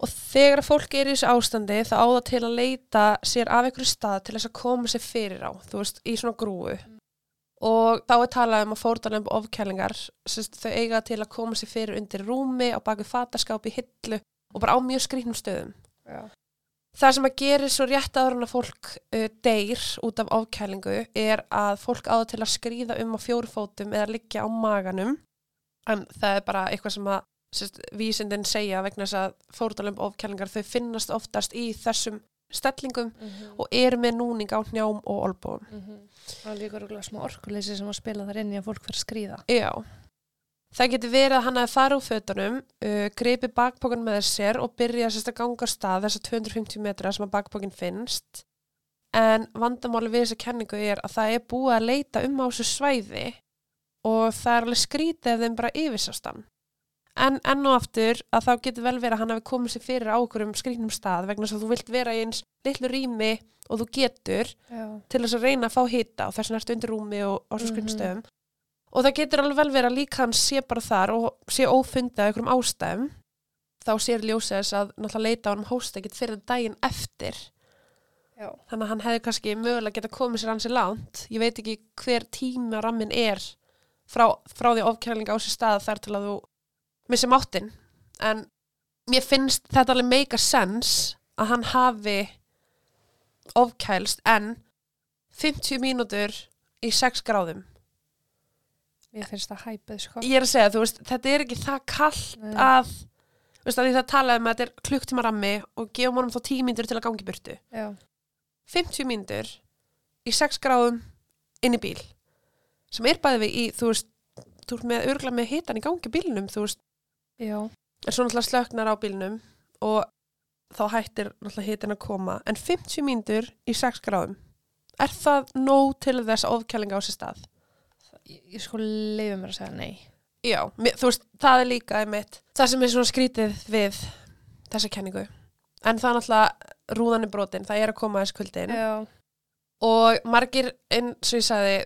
Og þegar fólk er í þessu ástandi þá á það til að leita sér af einhverju stað til þess að koma sér fyrir á, þú veist, í svona grúu. Og þá er talað um að fórdanum ofkælingar, sérst, þau eiga til að koma sér fyrir undir rúmi, á baku fataskápi, hillu og bara á mjög skrýnum stöðum. Já. Það sem að gera svo rétt áður en að fólk uh, deyr út af ofkælingu er að fólk áður til að skrýða um á fjórufótum eða liggja á maganum en það er bara eitthvað sem að vísindin segja vegna þess að fórtalömb ofkælingar þau finnast oftast í þessum stellingum Mm og eru með núning á njám og olbúum. Það er líka rúglega smá orkuleysi sem að spila þar inn í að fólk fyrir að skrýða. Já. Það getur verið að hann hafi farið úr fötunum, uh, greipi bakpókan með sér og byrja sérst að ganga á stað þess að 250 metra sem að bakpókin finnst en vandamáli við þessa kenningu er að það er búið að leita um á þessu svæði og það er alveg skrítið ef þeim bara yfirsastan. En enn og aftur að þá getur vel verið að hann hafi komið sér fyrir á okkur um skrítnum stað vegna þess að þú vilt vera í eins litlu rými og þú getur Já. til þess að reyna að fá hita og þess vegna ertu undir rúmi og á svo Mhm. skrifstöðum og það getur alveg vel verið að líka hann sé bara þar og sé ófundið af einhverjum ástæðum þá sér ljósið þess að náttúrulega leita á hann hóst ekkert fyrir daginn eftir Já. þannig að hann hefði kannski mögulega geta komið sér hansi langt ég veit ekki hver tíma rammin er frá, frá því ofkjæling á sér stað þar til að þú missi máttinn en mér finnst þetta alveg make a sense að hann hafi ofkælst en 50 mínútur í 6 gráðum Mér finnst það hæpið, sko. ég er að segja, þú veist, þetta er ekki það kallt Nei. að þú veist, að því það talaði um að þetta er klukktíma rammi og gefum honum þá 10 mínútur til að gangi burtu Já. 50 mínútur í 6 gráðum inn í bíl sem er bæði við í, þú veist þú ert með örgla með hitan í gangi bílnum þú veist, Já. en svo náttúrulega slöknar á bílnum og þá hættir náttúrulega hitin að koma en 50 mínútur í 6 gráðum er það nóg til þess að ofkælinga á sér stað? Ég, ég sko leiði mér að segja nei. Já, mér, þú veist, það er líka einmitt, það sem er svona skrítið við þessa kenningu en það er náttúrulega rúðan er brotin, það er að koma þess kuldin Já. og margir, eins og ég sagði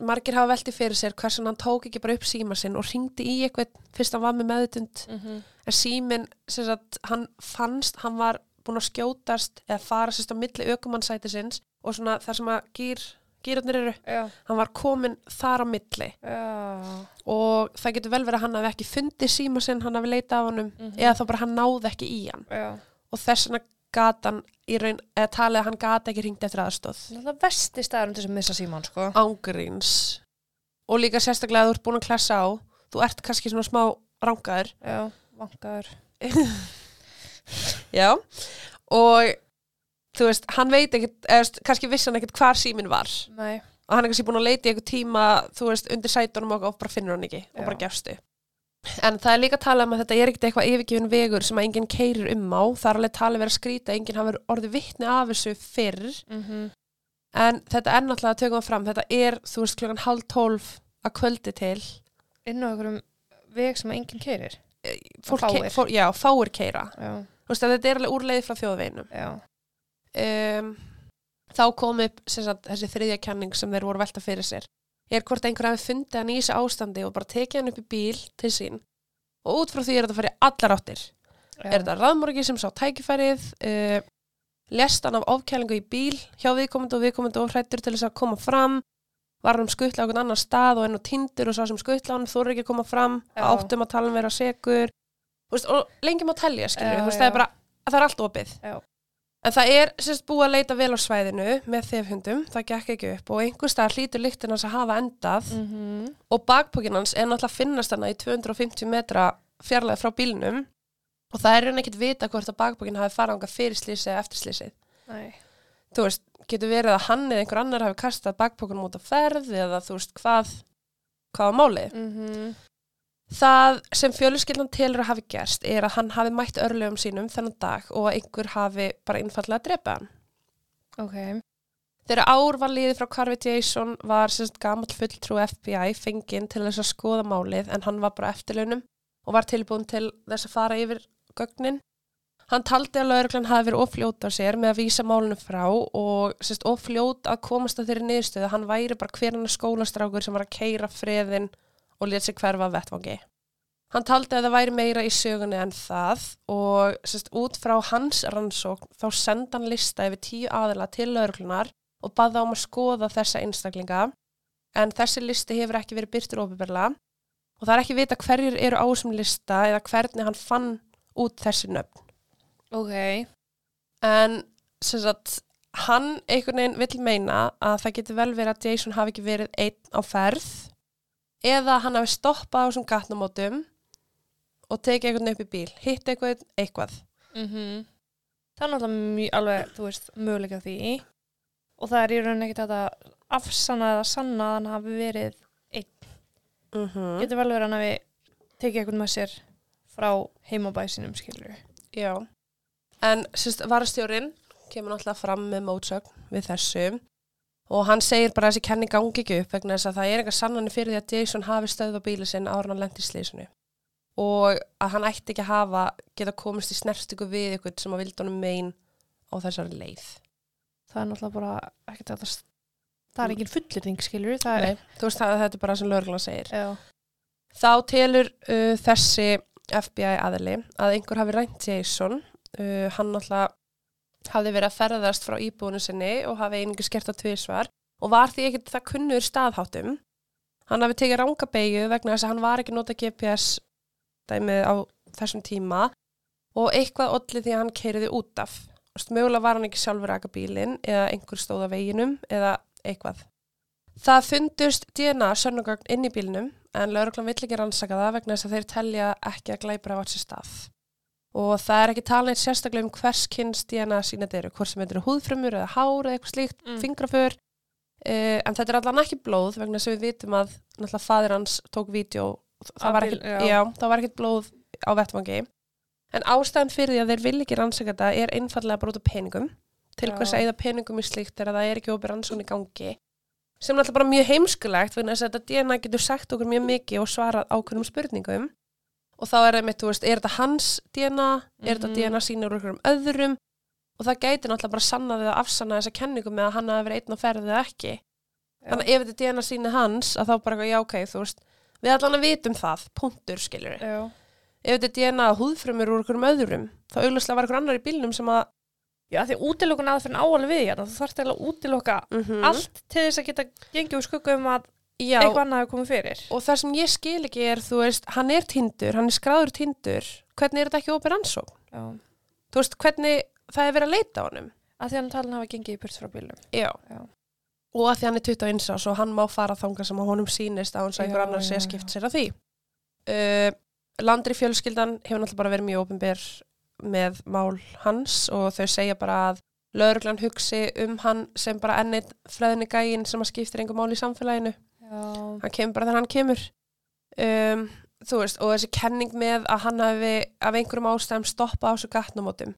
margir hafa veltið fyrir sér hversan hann tók ekki bara upp síma sinn og ringdi í eitthvað fyrst hann var með meðutund Mm -hmm. en síminn, sem sagt, hann fannst hann var búin að skjótast eða fara sérst á milli ökumannsæti sinns og svona þar sem að gýr gýrarnir eru, Já. hann var komin þar á milli Já. og það getur vel verið að hann hafi ekki fundið síma sinn, hann hafi leitað á honum Mhm. eða þá bara hann náði ekki í hann Já. og þess vegna gat hann í raun, eða talið að hann gat ekki ringt eftir aðstóð Það er vesti staðurum til að missa síman, sko. ángríns og líka sérstaklega að þú ert búin að klessa á þú ert kannski svona smá rangaður Já. Vangaður. já og þú veist, hann veit ekkert, eða kannski vissi hann ekkert hvar síminn var Nei. og hann er kannski búin að leita í eitthvað tíma þú veist, undir sætunum og, og bara finnur hann ekki og Já. bara gefstu en það er líka að tala um að þetta er ekkert eitthvað yfirgefin vegur sem að enginn keirir um á það er alveg talið verið að skrýta, enginn hafa orðið vittni af þessu fyrr Mm en þetta er náttúrulega að tökum það fram þetta er, þú veist, klokkan halv tólf að kvöldi til Inn á einhverjum veg sem enginn keirir. fólk, Fáir. fór, já, fáir keira Já. þú veist, að þetta er alveg úrleið frá þjóðveinum Já. um, þá kom upp sagt, þessi þriðja kenning sem þeir voru að velta fyrir sér er hvort einhver hafi fundið hann í þessu ástandi og bara tekið hann upp í bíl til sín. Og út frá því er þetta að í allar áttir. Já. er þetta raðmorgi sem sá tækifærið uh, lest hann af ofkælingu í bíl hjá viðkomandi og viðkomandi og hrættur til þess að koma fram? Var hann um skuttla á einhvern annan stað og enn og tindur og sá sem skuttla hann þóru ekki að koma fram? Já. áttum að tala um vera segur Þú og lengi má telja skilur Já, við, það er bara að það er allt opið. Já. En það er sérst búið að leita vel á svæðinu með þefhundum, það gekk ekki upp og einhver stað hlýtur lyktin hans að hafa endað. Mm og bakpókin hans er náttúrulega finnast hana í 250 metra fjarlæði frá bílnum. Og það er raun ekkert vita hvort að bakpókin hafi farað ánga fyrir slísið eða eftir slísið þú veist, getur verið að hann eða einhver annar hafi kastað bakpókunum út á ferð eða þú veist hvað hvað var málið? Mm það sem fjöluskildan telur að hafi gerst er að hann hafi mætt örlögum sínum þennan dag og að einhver hafi bara einfallega að drepa hann Ok. Þegar ár var liðið frá Carvey Jason var semst gamall fulltrú FBI fenginn til þess að skoða málið en hann var bara eftirlaunum og var tilbúin til þess að fara yfir gögnin. Hann taldi að lauruglan hafi verið ofljót á sér með að vísa málunum frá og semst ofljót að komast að þeirri niðurstöðu hann væri bara hverjana skólastrákur sem var að keira freðin og lét sig hverfa vettvangi. Hann taldi að það væri meira í sögunni en það og semst út frá hans rannsókn þá senda hann lista yfir tíu aðila til lauruglunar og baða um að skoða þessa einstaklinga en þessi listi hefur ekki verið byrtur ofinberla og það er ekki vita hverjir eru á þessum lista eða hvernig hann fann út þessi nöfn. Ok. En sem sagt, hann einhvern veginn vill meina að það getur vel verið að Jason hafi ekki verið einn á ferð eða hann hafi stoppað á þessum gatnamótum og tekið einhvern upp í bíl, hitt eitthvað, eitthvað. Mm Það er náttúrulega mjög alveg, þú veist, möguleika því og það er í rauninni ekkert að afsanna eða sanna að hann hafi verið Mm -hmm. getur vel verið að hann hafi tekið eitthvað með sér frá heimabæsinum, skilur Já. En sérst, varastjórin kemur náttúrulega fram með mótsögn við þessu og hann segir bara að þessi kenning gangi ekki upp vegna þess að það er eitthvað sannanir fyrir því að Jason hafi stöð á bíli sinn ára hann lendi í slísinu og að hann ætti ekki að hafa geta komist í snertingu við ykkur sem að vildi honum megin á þessari leið. Það er náttúrulega bara ekkert að það, er engin fullirning, skilur það er, Nei, þú veist það að þetta er bara sem lögreglan segir. já, Þá telur uh, þessi FBI aðli að einhver hafi rænt Jason. Uh, hann náttúrulega hafði verið að ferðast frá íbúinu sinni og hafi einingu skert á tvísvar og var því ekkert það kunnur staðháttum. Hann hafi tekið ranga beigju vegna þess að hann var ekki nota GPS dæmið á þessum tíma og eitthvað olli því að hann keiriði út af. Mögulega var hann ekki sjálfur að bílinn eða einhver stóð á veginum eða eitthvað. Það fundust DNA sönnugagn inn í bílnum en lauruglan vill ekki rannsaka það vegna þess að þeir telja ekki að glæpra á alls stað. Og það er ekki talað sérstaklega um hvers kynns DNA sína þetta eru, hvort sem þetta eru húðfrumur eða hár eða eitthvað slíkt, Mm. fingraför. Uh, en þetta er allan ekki blóð vegna að við vitum að náttúrulega fadir hans tók vídeo, það var, ekkit blóð á vettvangi. En ástæðan fyrir því að þeir vil ekki rannsaka þetta er einfallega bara út af peningum. Til Já. hvers að eða peningum í slíkt er að það er ekki opið rannsókn í gangi. Sem alltaf bara mjög heimskulegt vegna þess að þetta DNA getur sagt okkur mjög mikið og svarað ákveðnum spurningum. Og þá er það mitt, þú veist, er þetta hans DNA, er þetta Mhm. DNA sínur okkur um öðrum? Og það gæti náttúrulega bara sanna við að afsanna þessa kenningu með að hann hafi verið einn á ferðið ekki. Þannig að ef þetta er DNA síni hans, að þá bara, eitthvað, já ok, þú veist, við allan að vitum það, punktur, skilur já, Ef þetta er DNA húðfrumur úr okkur um öðrum, þá auglustlega var okkur annar í bílnum sem að, já, því útilokun aðferðin áalið við hérna, þú þarft eiginlega að útiloka mm allt til þess að geta gengið úr skugga um að já, eitthvað annað hefur komið fyrir. og það sem ég skil ekki er, þú veist, hann er tindur, hann er skráður tindur, hvernig er þetta ekki opið rannsókn? Já, Þú veist, hvernig það er verið að leita á honum? að því hann talin hafa gengið í burt frá bílum. Já. Já. Og að því hann er 21 ás og hann má fara þangað sem að honum sýnist að hann Já, einhver annar sé að já. skipt sér að því. Uh, Landri fjölskyldan hefur náttúrulega bara verið mjög opinber með mál hans og þau segja bara að lögreglan hugsi um hann sem bara ennið fræðinni gægin sem að skiptir einhver mál í samfélaginu. Hann kemur bara þegar hann kemur. Um, þú veist, og þessi kenning með að hann hafi af einhverjum ástæðum stoppa á þessu gatnamótum.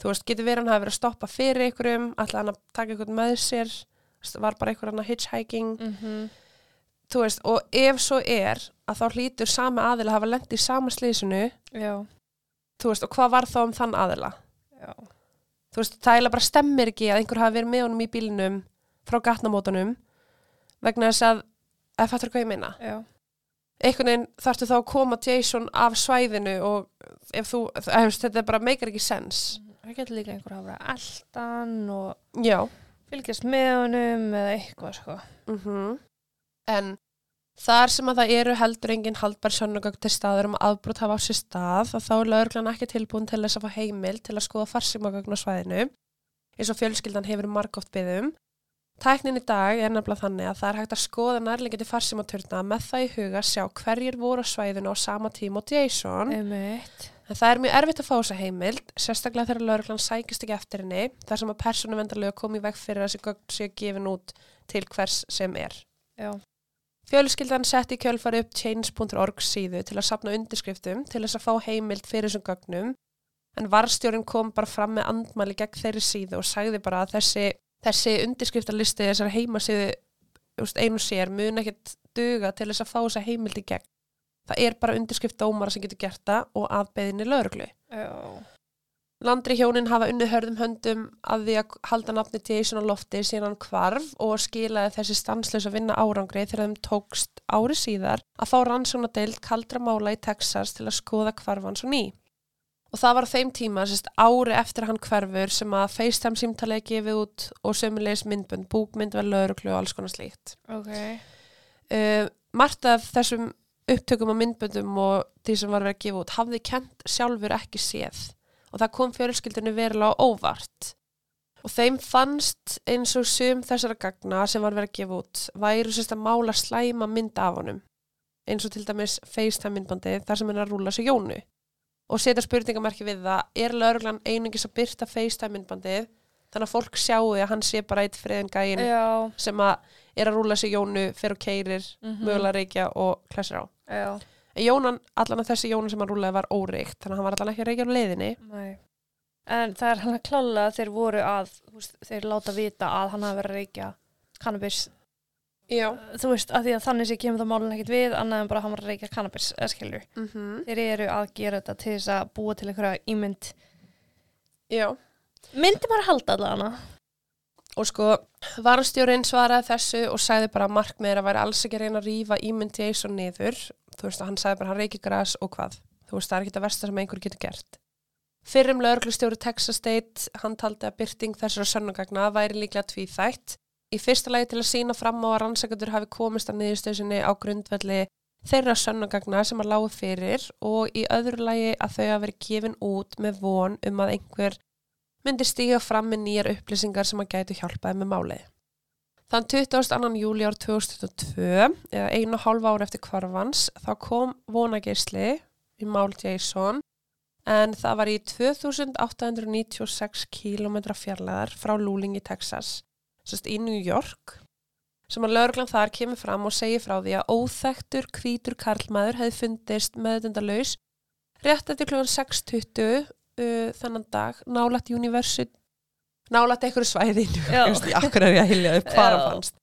Þú veist, getur verið hann hafi verið að stoppa fyrir einhverjum, alltaf hann að taka einhvern með sér, var bara einhver hann að hitchhiking, mm þú veist, og ef svo er að þá hlýtur sama aðila að hafa lent í sama slísinu, já, þú veist, og hvað var þá um þann aðila? já, Þú veist, það eiginlega bara stemmir ekki að einhver hafi verið með honum í bílinum frá gatnamótunum vegna þess að, eða fattur hvað ég já, einhvern veginn þarftu þá að koma Jason af svæðinu og ef þú, það, þetta bara meikar ekki sens. það getur líka einhver að eldan og Já. fylgjast með honum eða eitthvað, sko. Mm En þar sem að það eru heldur engin haldbar sönnugögn til staður um að afbrot hafa á sér stað og þá er lögreglan ekki tilbúin til þess að fá heimil til að skoða farsimagögn á svæðinu eins og fjölskyldan hefur margóft byggðum. Tæknin í dag er nefnilega þannig að það er hægt að skoða nærlegjandi farsimaturna með það í huga að sjá hverjir voru á svæðinu á sama tíma og Jason. En það er mjög erfitt að fá þessa heimild, sérstaklega þegar lögreglan sækist ekki eftir henni, þar sem að persónuvendarlega komi í veg fyrir að þessi gögn séu gefin út til hvers sem er. Já, Fjölskyldan setti í kjölfari upp change.org síðu til að sapna undirskriftum til þess að fá heimild fyrir þessum gögnum, en varstjórin kom bara fram með andmæli gegn þeirri síðu og sagði bara að þessi, þessi undirskriftarlisti þessar heimasíðu einu sér mun ekkert duga til þess að fá þessa heimild í gegn. Það er bara undirskrift dómara sem getur gert það og aðbeðinni lögreglu. já, Landri hjónin hafa unnið hörðum höndum að því að halda nafni Jason á lofti síðan hvarf og skilaði þessi stanslaus að vinna árangri þegar þeim tókst ári síðar að fá rannsónadeild kaldra mála í Texas til að skoða hvarf hans og ný. Og það var á þeim tíma, sérst, ári eftir hann hverfur sem að FaceTime símtalið gefið út og sömulegis myndbönd, búkmynd, vel lögreglu og alls konar slíkt. ok. Uh, margt af þessum upptökum og myndböndum og því sem var verið að gefa út hafði kent sjálfur ekki séð og það kom fjölskyldinu verulega á óvart og þeim fannst eins og sum þessara gagna sem var verið að gefa út væru sérst að mála slæma mynd af honum eins og til dæmis FaceTime myndbandi þar sem hann að rúla sig jónu og setja spurningamarki við það er lögreglan einungis að byrta FaceTime myndbandið þannig að fólk sjáu að hann sé bara eitt friðin gæin Já, sem að er að rúla sig jónu, fer og keirir mhm. mögulega reykja og klessir á. Já, En Jónan, allan að þessi Jónan sem hann rúlaði var óreikt, þannig að hann var allan ekki að reykja á leiðinni. nei. En það er hann að klála þeir voru að, veist, þeir láta vita að hann hafi verið að reykja cannabis. Já. Þú veist, að því að þannig sé kemur það málun ekkert við, annað en bara hann var að reykja cannabis, eða skilur. Mm Þeir eru að gera þetta til þess að búa til einhverja ímynd. Já. Myndi maður halda allavega hana? Og sko, varstjórin svaraði þessu og sagði bara að markmiður að væri alls ekki að reyna að rífa ímynd Jason niður. Þú veist, hann sagði bara hann reykir gras og hvað. Þú veist, það er ekki það versta sem einhver getur gert. Fyrrum lauruglustjóri Texas State, hann taldi að byrting þessara sönnugagna væri líklega tvíþætt. Í fyrsta lagi til að sína fram á að rannsakandur hafi komist að niðurstöðsynni á grundvelli þeirra sönnugagna sem að lágu fyrir og í öðru lagi að þau hafi verið gefin út með von um að einhver myndi stíga fram með nýjar upplýsingar sem að gætu hjálpaði með málið. Þann 22. júli ár 2022, eða einu og hálfa ára eftir kvarfans, þá kom vonageisli í mál Jason en það var í 2896 km fjarlæðar frá Lúling í Texas, sérst í New York, sem að lauruglan þar kemur fram og segir frá því að óþektur hvítur karlmaður hefði fundist meðdundalaus rétt eftir klukkan 6.20 uh, þennan dag nálætt University nálætt einhverju svæðinu akkur er ég Já. hann fannst.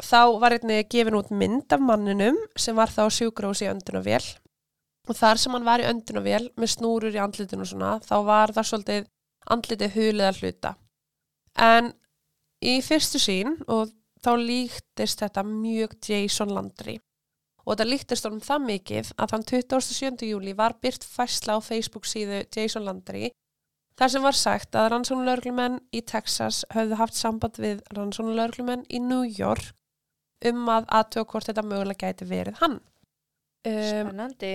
Þá var einnig gefin út mynd af manninum sem var þá sjúkrós í öndunavél og þar sem hann var í öndunavél með snúrur í andlitinu og svona þá var það svolítið andlitið huliða hluta. En í fyrstu sín og þá líktist þetta mjög Jason Landry og þetta líktist honum það mikið að þann 27. júli var byrt fæsla á Facebook síðu Jason Landry þar sem var sagt að rannsónulörglumenn í Texas höfðu haft samband við rannsónulörglumenn í New York um að aðtöða hvort þetta mögulega gæti verið hann. Um, Spennandi.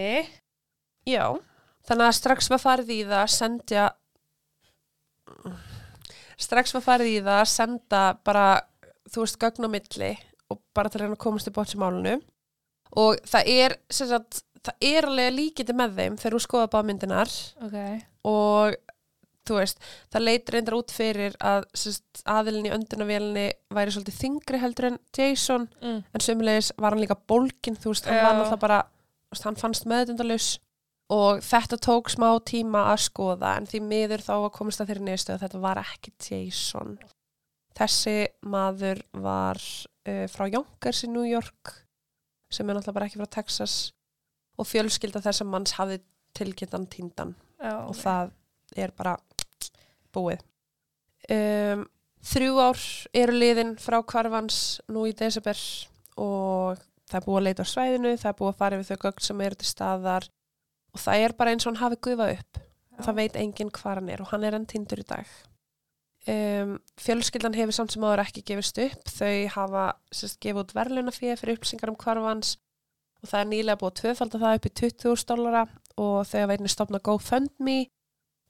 já, þannig að strax var farið í það að sendja strax var farið í það að senda bara, þú veist, gögn á milli og bara til að reyna að komast í bótt sem málunu og það er sem sagt, það er alveg líkiti með þeim þegar þú skoða bá myndinar Ok. og þú veist, það leit reyndar út fyrir að aðilin í öndunavélinni væri svolítið þingri heldur en Jason Mm. en sömulegis var hann líka bólkin þú veist, hann Já. var náttúrulega bara hann fannst meðdundalus og þetta tók smá tíma að skoða en því miður þá að komast að þeirri neðstöð þetta var ekki Jason. Þessi maður var uh, frá Yonkers í New York sem er náttúrulega bara ekki frá Texas og fjölskylda þess að manns hafði tilkynntan tíndan Já, og það er bara búið. Um, þrjú ár eru liðin frá kvarfans nú í desember og það er búið að leita á svæðinu það er búið að fara við þau gögn sem eru til staðar og það er bara eins og hann hafi gufað upp. Og það veit enginn hvar hann er og hann er enn tindur í dag. Um, fjölskyldan hefur samt sem áður ekki gefist upp. Þau hafa sérst gefið út verðlunafíð fyrir upplýsingar um kvarfans og það er nýlega búið að tvöfalda það upp í 20.000 dólara og þau hafa einnig stopnað GoFundMe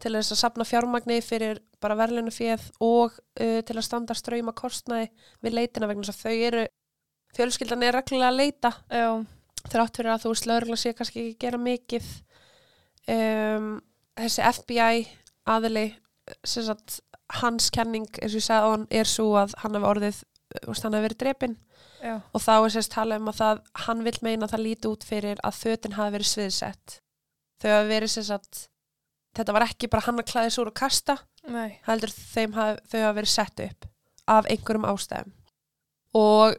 til þess að sapna fjármagni fyrir bara verðlunafíð og uh, til að standa ströyma kostnaði við leitina vegna þess að þau eru fjölskyldan er reglulega að leita. Já. þrátt fyrir að þú lögregla sé kannski ekki gera mikið um, þessi FBI aðili sagt, hans kenning eins og ég sagði á hann er svo að hann hafi orðið veist, hann hafi verið drepinn Já. og þá er sérst talað um að það hann vil meina að það líti út fyrir að fötin hafi verið sviðsett þau hafi verið sérst þetta var ekki bara hann að klæði svo og kasta Nei. heldur hafi, þau hafi verið sett upp af einhverjum ástæðum og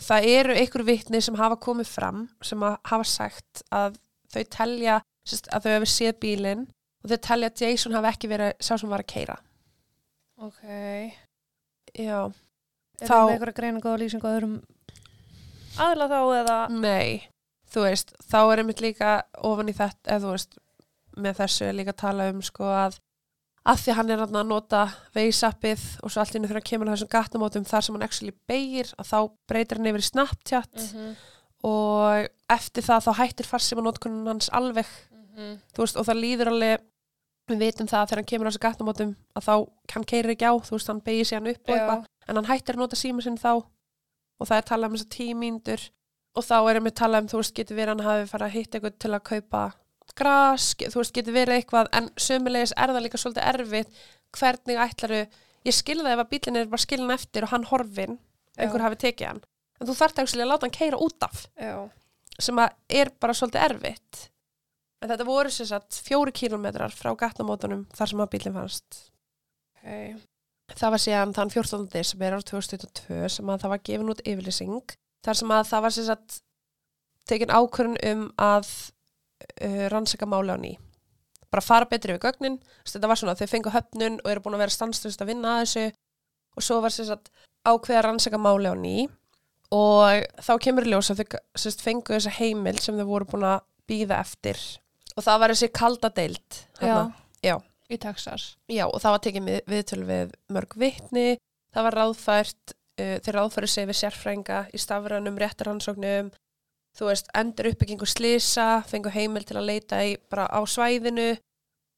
það eru einhver vitni sem hafa komið fram sem hafa sagt að þau telja sérst, að þau hafi séð bílinn og þau telja að Jason hafi ekki verið sá sem var að keira Ok. já, Er það með einhverja greiningu og lýsingu á öðrum aðla þá eða? Nei, þú veist, þá er einmitt líka ofan í þetta, eða þú veist, með þessu er líka að tala um sko að að því hann er að nota veisappið og svo allt innu þegar hann kemur að þessum gatnamótum þar sem hann actually beigir að þá breytir hann yfir í Snapchat -hmm. og eftir það þá hættir farsíma notkunum hans alveg, Þú veist, og það líður alveg við vitum það að þegar hann kemur að þessum gatnamótum að þá, hann keirir ekki á, þú veist, hann beigir sig hann upp og eitthvað, en hann hættir að nota síma sinn þá og það er talað um þess að tíu mínútur og þá er einmitt talað um, þú veist, getur verið hann hafi farið að hitta eitthvað til að kaupa gras, þú veist, getur verið eitthvað en sömulegis er það líka svolítið erfitt hvernig ætlaru, ég skilði það ef að bílinn er bara skilin eftir og hann horfin einhver hafi tekið hann, en þú þarft En þetta voru sér satt fjóri kílometrar frá gatnamótunum þar sem að bílinn fannst. Okay. Það var síðan þann 14. desember ár 2022 sem að það var gefin út yfirlýsing þar sem að það var sér satt tekin ákvörun um að uh, rannsaka máli á ný. Bara fara betri við gögnin. Þetta var svona að þau fengu höfnun og eru búin að vera stanslust að vinna að þessu og svo var sér satt ákveða rannsaka máli á ný og þá kemur í ljós að þau sérst, fengu þessa heimil sem þau voru búin að býða eftir og það var þessi kalda deild Já. Já. Í Texas. Já, og það var tekið við, viðtöl við mörg vitni, það var ráðfært, uh, þeir ráðfæri sig við sérfrænga í stafrænum, réttaransóknum, þú veist, endur uppbyggingu slisa, fengu heimil til að leita í bara á svæðinu,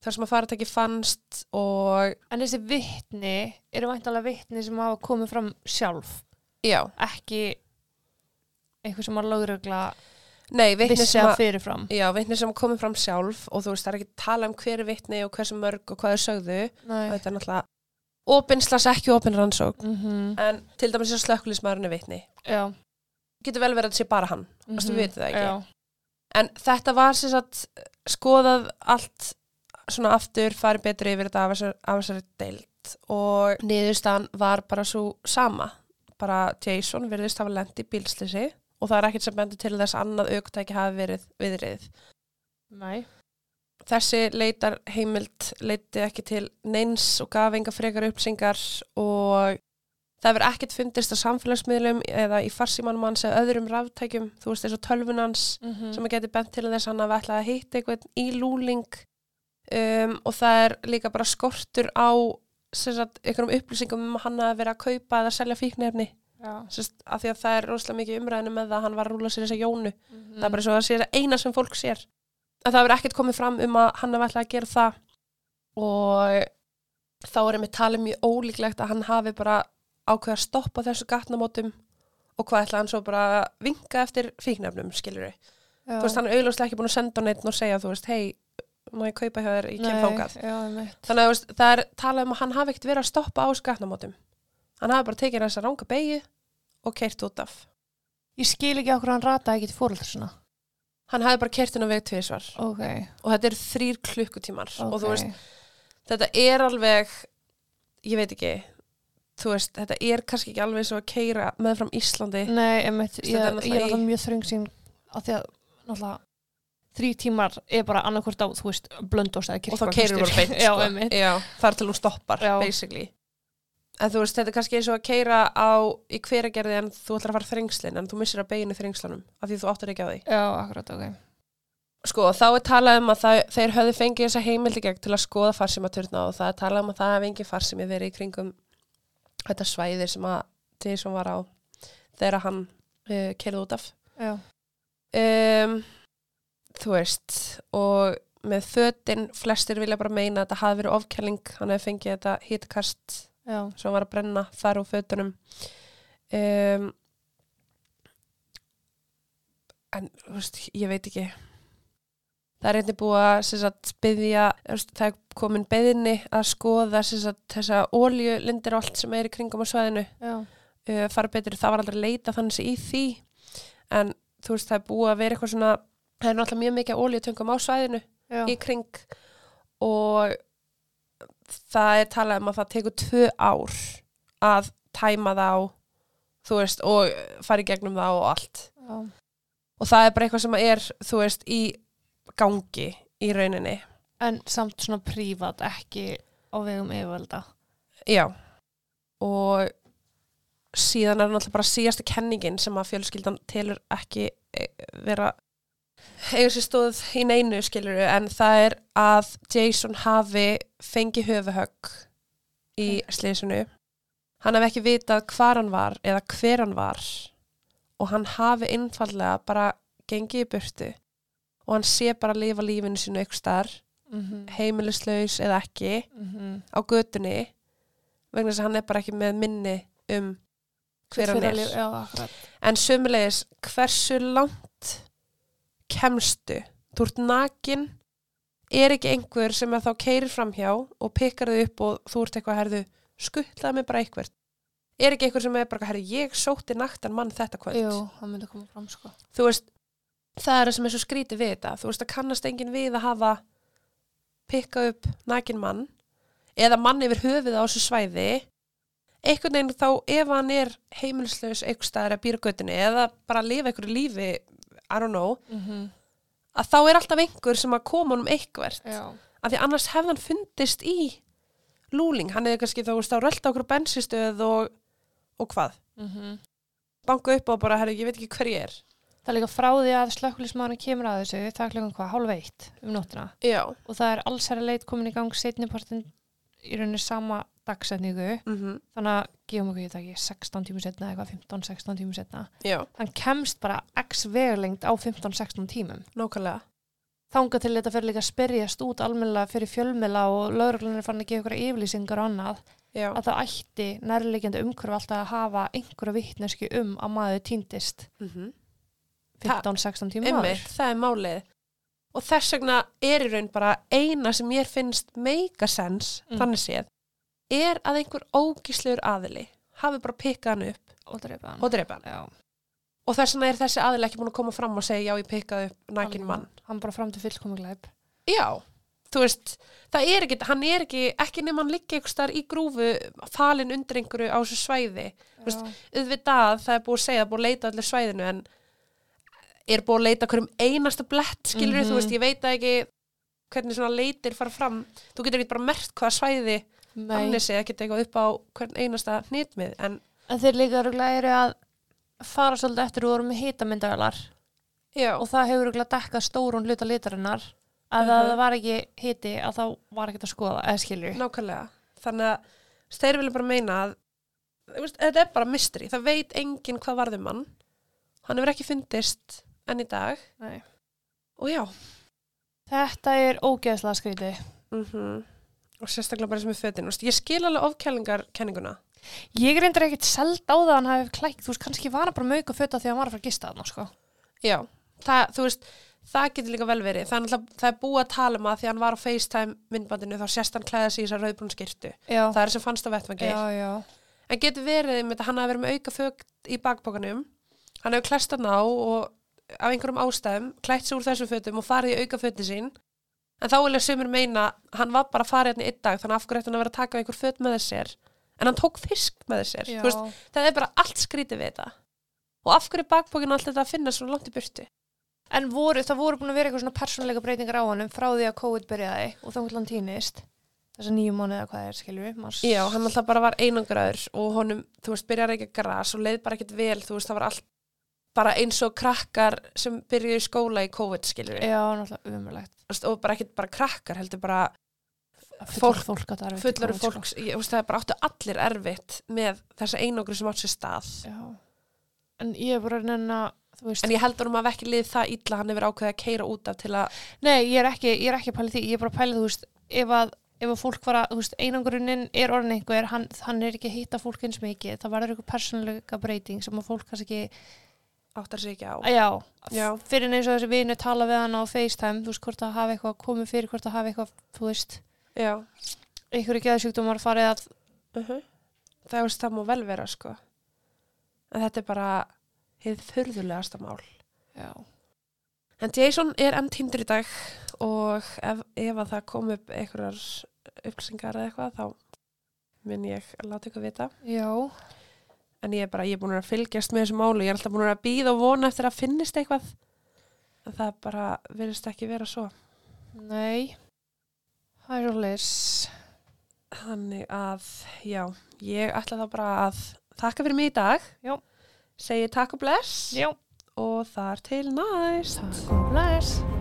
þar sem að faratæki fannst og En þessi vittni eru væntalega vittni sem hafa komið fram sjálf, já, ekki eitthvað sem að lögregla nei, vissi sem sem komið fram sjálf og þú veist, það er ekki að tala um hver er vitni og hversu mörg og hvað þau sögðu, þetta er náttúrulega opinslas ekki opin rannsókn, Mm en til dæmis er slökkulismæðurinn Já. getur vel verið að sé bara hann, mm -hmm. við vitið það ekki. Já. En þetta var sem sagt skoðað allt svona aftur, farið betur yfir þetta af þessar- af þessari deild og niðurstaðan var bara svo sama. Bara Jason virðist hafa lent í bílslisi og það er ekkert sem bendur til þess að annað aukutæki hafi verið viðrið. Nei. Þessi leitar heimild leiti ekki til neins og gaf enga frekar upplýsingar og það hefur ekkert fundist á samfélagsmiðlum eða í farsímanum hans eða öðrum ráftækjum, þú veist þessu tölvunans Mm sem að geti bent til þess að hann hafi ætlað að hitta einhvern í lúling um, og það er líka bara skortur á sagt, einhverjum upplýsingum um að hann hafi verið að kaupa eða selja fíknefni. Sest, af því að það er rosalega mikið umræðinu með það að hann var að rúla sér þessa jónu Mm. það er bara svo að það eina sem fólk sér en það verður ekkert komið fram um að hann hafi ætlað að gera það og þá er einmitt talið mjög ólíklegt að hann hafi bara ákveða að stoppa þessu gatnamótum og hvað ætla hann svo bara að vinka eftir fíknefnum, skilur Já. þú veist, hann er augljóslega ekki búin að senda neitt og segja, þú veist, hei, má ég kaupa hjá þér, ég kem einmitt. Þannig að það er talað um að hann hafi ekkert verið að stoppa á skatnamótum. Hann hafi bara tekið þessa ranga beigju og keirt út af. Ég skil ekki okkur hann rataði ekki til fóröldur svona. Hann hafi bara keirt hennar veg tvisvar Ok. og þetta eru þrýr klukkutímar Ok. og þú veist, þetta er alveg, ég veit ekki, þú veist, þetta er kannski ekki alveg svo að keira með fram Íslandi. Nei. Þetta Ég, er ég er alltaf mjög þröng sín á því að náttúrulega þrý tímar er bara annarkvort á, þú veist, blöndós eða og kirkva. þá keirir bara beint, Já, sko. einmitt. Já, það er til hún stoppar, Já. basically. En þú veist, þetta er kannski eins og að keira á í hveragerði en þú ætlar að fara þrengslin en þú missir að beginu þrengslanum af því þú áttur ekki á því. Já, akkurat, ok. Sko, þá er talað um að það, þeir höfðu fengið þessa heimildi gegn til að skoða farsimaturna og það er talað um að það hefði engin farsimi verið í kringum þetta svæði sem að Jason var á þegar hann uh, keirði út af. Já. Um, þú veist, og með fötin, flestir vilja bara meina að þetta hafi verið ofkæling, hann hefði fengið þetta hitakast Já. sem var að brenna þar úr fötunum. Um, en veist, ég veit ekki. Það er einnig búið að sem sagt, byðja, það er komin beðinni að skoða sem sagt, þessa óljulindir og allt sem er í kringum á svæðinu. Uh, fara betur, það var aldrei leita þannig í því. En þú veist, það er búið að vera eitthvað svona það er náttúrulega mjög mikið óljutöngum á svæðinu Já. í kring. Og það er talað um að það tekur tvö ár að tæma þá þú veist, og fara í gegnum það og allt Já. og það er bara eitthvað sem er, þú veist, í gangi í rauninni En samt svona prívat, ekki á vegum yfirvalda. já og síðan er náttúrulega bara síðasta kenningin sem að fjölskyldan telur ekki eh, vera eigur sér stóð í neinu skiluru en það er að Jason hafi fengið höfuhögg í slísinu hann hafi ekki vitað hvar hann var eða hver hann var og hann hafi einfallega bara gengið í burtu og hann sé bara að lifa lífinu sínu ykkur starf Mm -hmm. heimilislaus eða ekki Mm á götunni vegna þess að hann er bara ekki með minni um hver hann er. Já, en sömulegis hversu langt kemstu? Þú ert nakin er ekki einhver sem að þá keirir framhjá og pikkar þau upp og þú ert eitthvað herðu skuttlaði mig bara eitthvað er ekki einhver sem er bara herðu ég sótti naktan mann þetta kvöld. Jú, það myndi koma fram, sko. þú veist það er það sem er svo skrítið við þetta. Þú veist að kannast enginn við að hafa pikka upp nakin mann eða mann yfir höfuð á þessu svæði. Einhvern veginn þá ef hann er heimilislaus einhver staðar að býra göttinni eða bara að lifa einhverju lífi I don't know, Mhm. að þá er alltaf einhver sem að koma honum eitthvert. Af því annars hefði hann fundist í lúling, hann hefði kannski þá, þá rölda okkur bensistöð og, og hvað? Mhm. banka upp og bara, herri, ég veit ekki hver ég er. Það er líka frá því að slökkulismæðurinn kemur að þessu, það er klukkan hvað, hálf eitt um nóttina. Já, og það er allsherra leit komin í gang setnipartin í rauninni sama dagsetningu. Mm þannig að gefum okkur þetta ekki 16 tímur setna eða eitthvað 15-16 tímur setna já, hann kemst bara x vegalengd á 15-16 tímum. Nákvæmlega. Þanga til þetta fyrir líka að spyrjast út almennilega fyrir fjölmila og lögreglunir fann gefa ykkur yfirlýsingar og annað já, að það ætti nærlegjandi umhverf alltaf að hafa einhverja vittnesku um að maður týndist. Mm 15-16 tíma Einmitt, maður. það er málið. Og þess vegna er í raun bara eina sem mér finnst sense, Mm. þannig séð er að einhver ógíslegur aðili hafi bara pikkað hann upp og drepa hann. og drepa hann. Og þess vegna er þessi aðili ekki búin að koma fram og segja já ég pikkaði upp alveg. mann. Hann bara fram til fullkomu glæp. Já, þú veist það er ekki, hann er ekki, ekki nema hann liggi einhvers þar í grúfu falin undir einhverju á þessu svæði. Veist, auðvitað það er búið að segja, búið að leita allir svæðinu en er búið að leita hverjum einasta blett skilur Mhm. þú veist, ég veit það ekki hvernig svona leitir fara fram. Þú getur ekki bara mert hvaða svæði annir sig ekki eitthvað upp á hvern einasta hnitmið en en þeir líka eru að fara svolítið eftir og voru með hitamyndavelar já, og það hefur örugglega dekkað stórun hluta litarinnar. Að Mhm. það var ekki hiti að þá var ekkert að skoða eða skilur. Nákvæmlega. Þannig að þeir vilja bara meina að veist, þetta er bara mystery, það veit enginn hvað varðum hann. Hann hefur ekki fundist enn í dag. Nei. og já. Þetta er ógeðslega skrítið. Mm og sérstaklega bara sem er fötin. Þú veist, ég skil alveg ofkælingar kenninguna Ég reyndar ekkert seld á það að hann hafi klækt, þú veist, kannski var hann bara mauka fötta því að hann var að fara að gista þarna, sko. já, það, þú veist það getur líka vel verið, það er, náttúrulega- það er búið að tala um að því að hann var á FaceTime myndbandinu þá sérst hann klæða sig í þessar rauðbrún skirtu Já, það er sem fannst á já. en getur verið að hann hafi verið með auka fögt í bakbókanum hann hefur klæst hann á og af einhverjum ástæðum klætt sig úr þessum fötum og farið í auka föti sín en þá vilja sömur meina hann var bara að fara hérna einn dag þannig að af hverju ætti hann að vera að taka einhver föt með sér en hann tók fisk með. Þú veist, það er bara allt skrítið við þetta og af hverju er bakbókinu allt þetta að finna svo langt í burtu En voru, það voru búin að vera eitthvað svona persónleika breytingar á hann frá því að COVID byrjaði og þá hann týnist. Þessa nýju mánuði eða hvað er, skilur við, mars. já, hann alltaf bara var einangraður og honum, þú veist, byrjar ekki að gras og leið bara ekkert vel, þú veist, það var allt bara eins og krakkar sem byrjuðu í skóla í COVID, skilur við Já, náttúrulega umurlegt. og bara ekkert bara krakkar, heldur bara Fólk, fólk fullari fólks, ég, veist, það er bara áttu allir erfitt með þessa einangru sem átt sér stað Já. En ég er bara að nenna, þú veist. en ég heldur um að ekki lið það illa hann hefur ákveðið að keira út af til að Nei, ég er ekki, ég er ekki að pæla því, ég er bara að pæla, þú veist, ef að, ef að fólk var að, þú veist, einangrunnin er orðin einhver, hann, hann er ekki að hitta fólk eins mikið, það verður eitthvað persónleika breyting sem að fólk kannski ekki, áttar sig ekki á. Já, Já. fyrir eins og þessi vinu tala við hann á FaceTime, þú veist, hvort það hafi eitthvað komið fyrir, hvort það hafi eitthvað, þú veist, Já. einhverju geðsjúkdómar farið að, Uh það, veist, það má vel vera sko. En þetta er bara hið furðulegasta mál. Já, en Jason er enn tindur í dag og ef, ef að það kom upp einhverjar upplýsingar eða eitthvað þá mun ég að láta ykkur vita. Já, en ég er bara, ég er búin að fylgjast með þessu málu ég er alltaf búin að býða og vona eftir að finnist eitthvað. En það bara verðist ekki vera svo. Nei, leis, þannig að, já ég ætla þá bara að þakka fyrir mig í dag. Já. segi takk og bless. Já, og þar til næst. Takk og bless.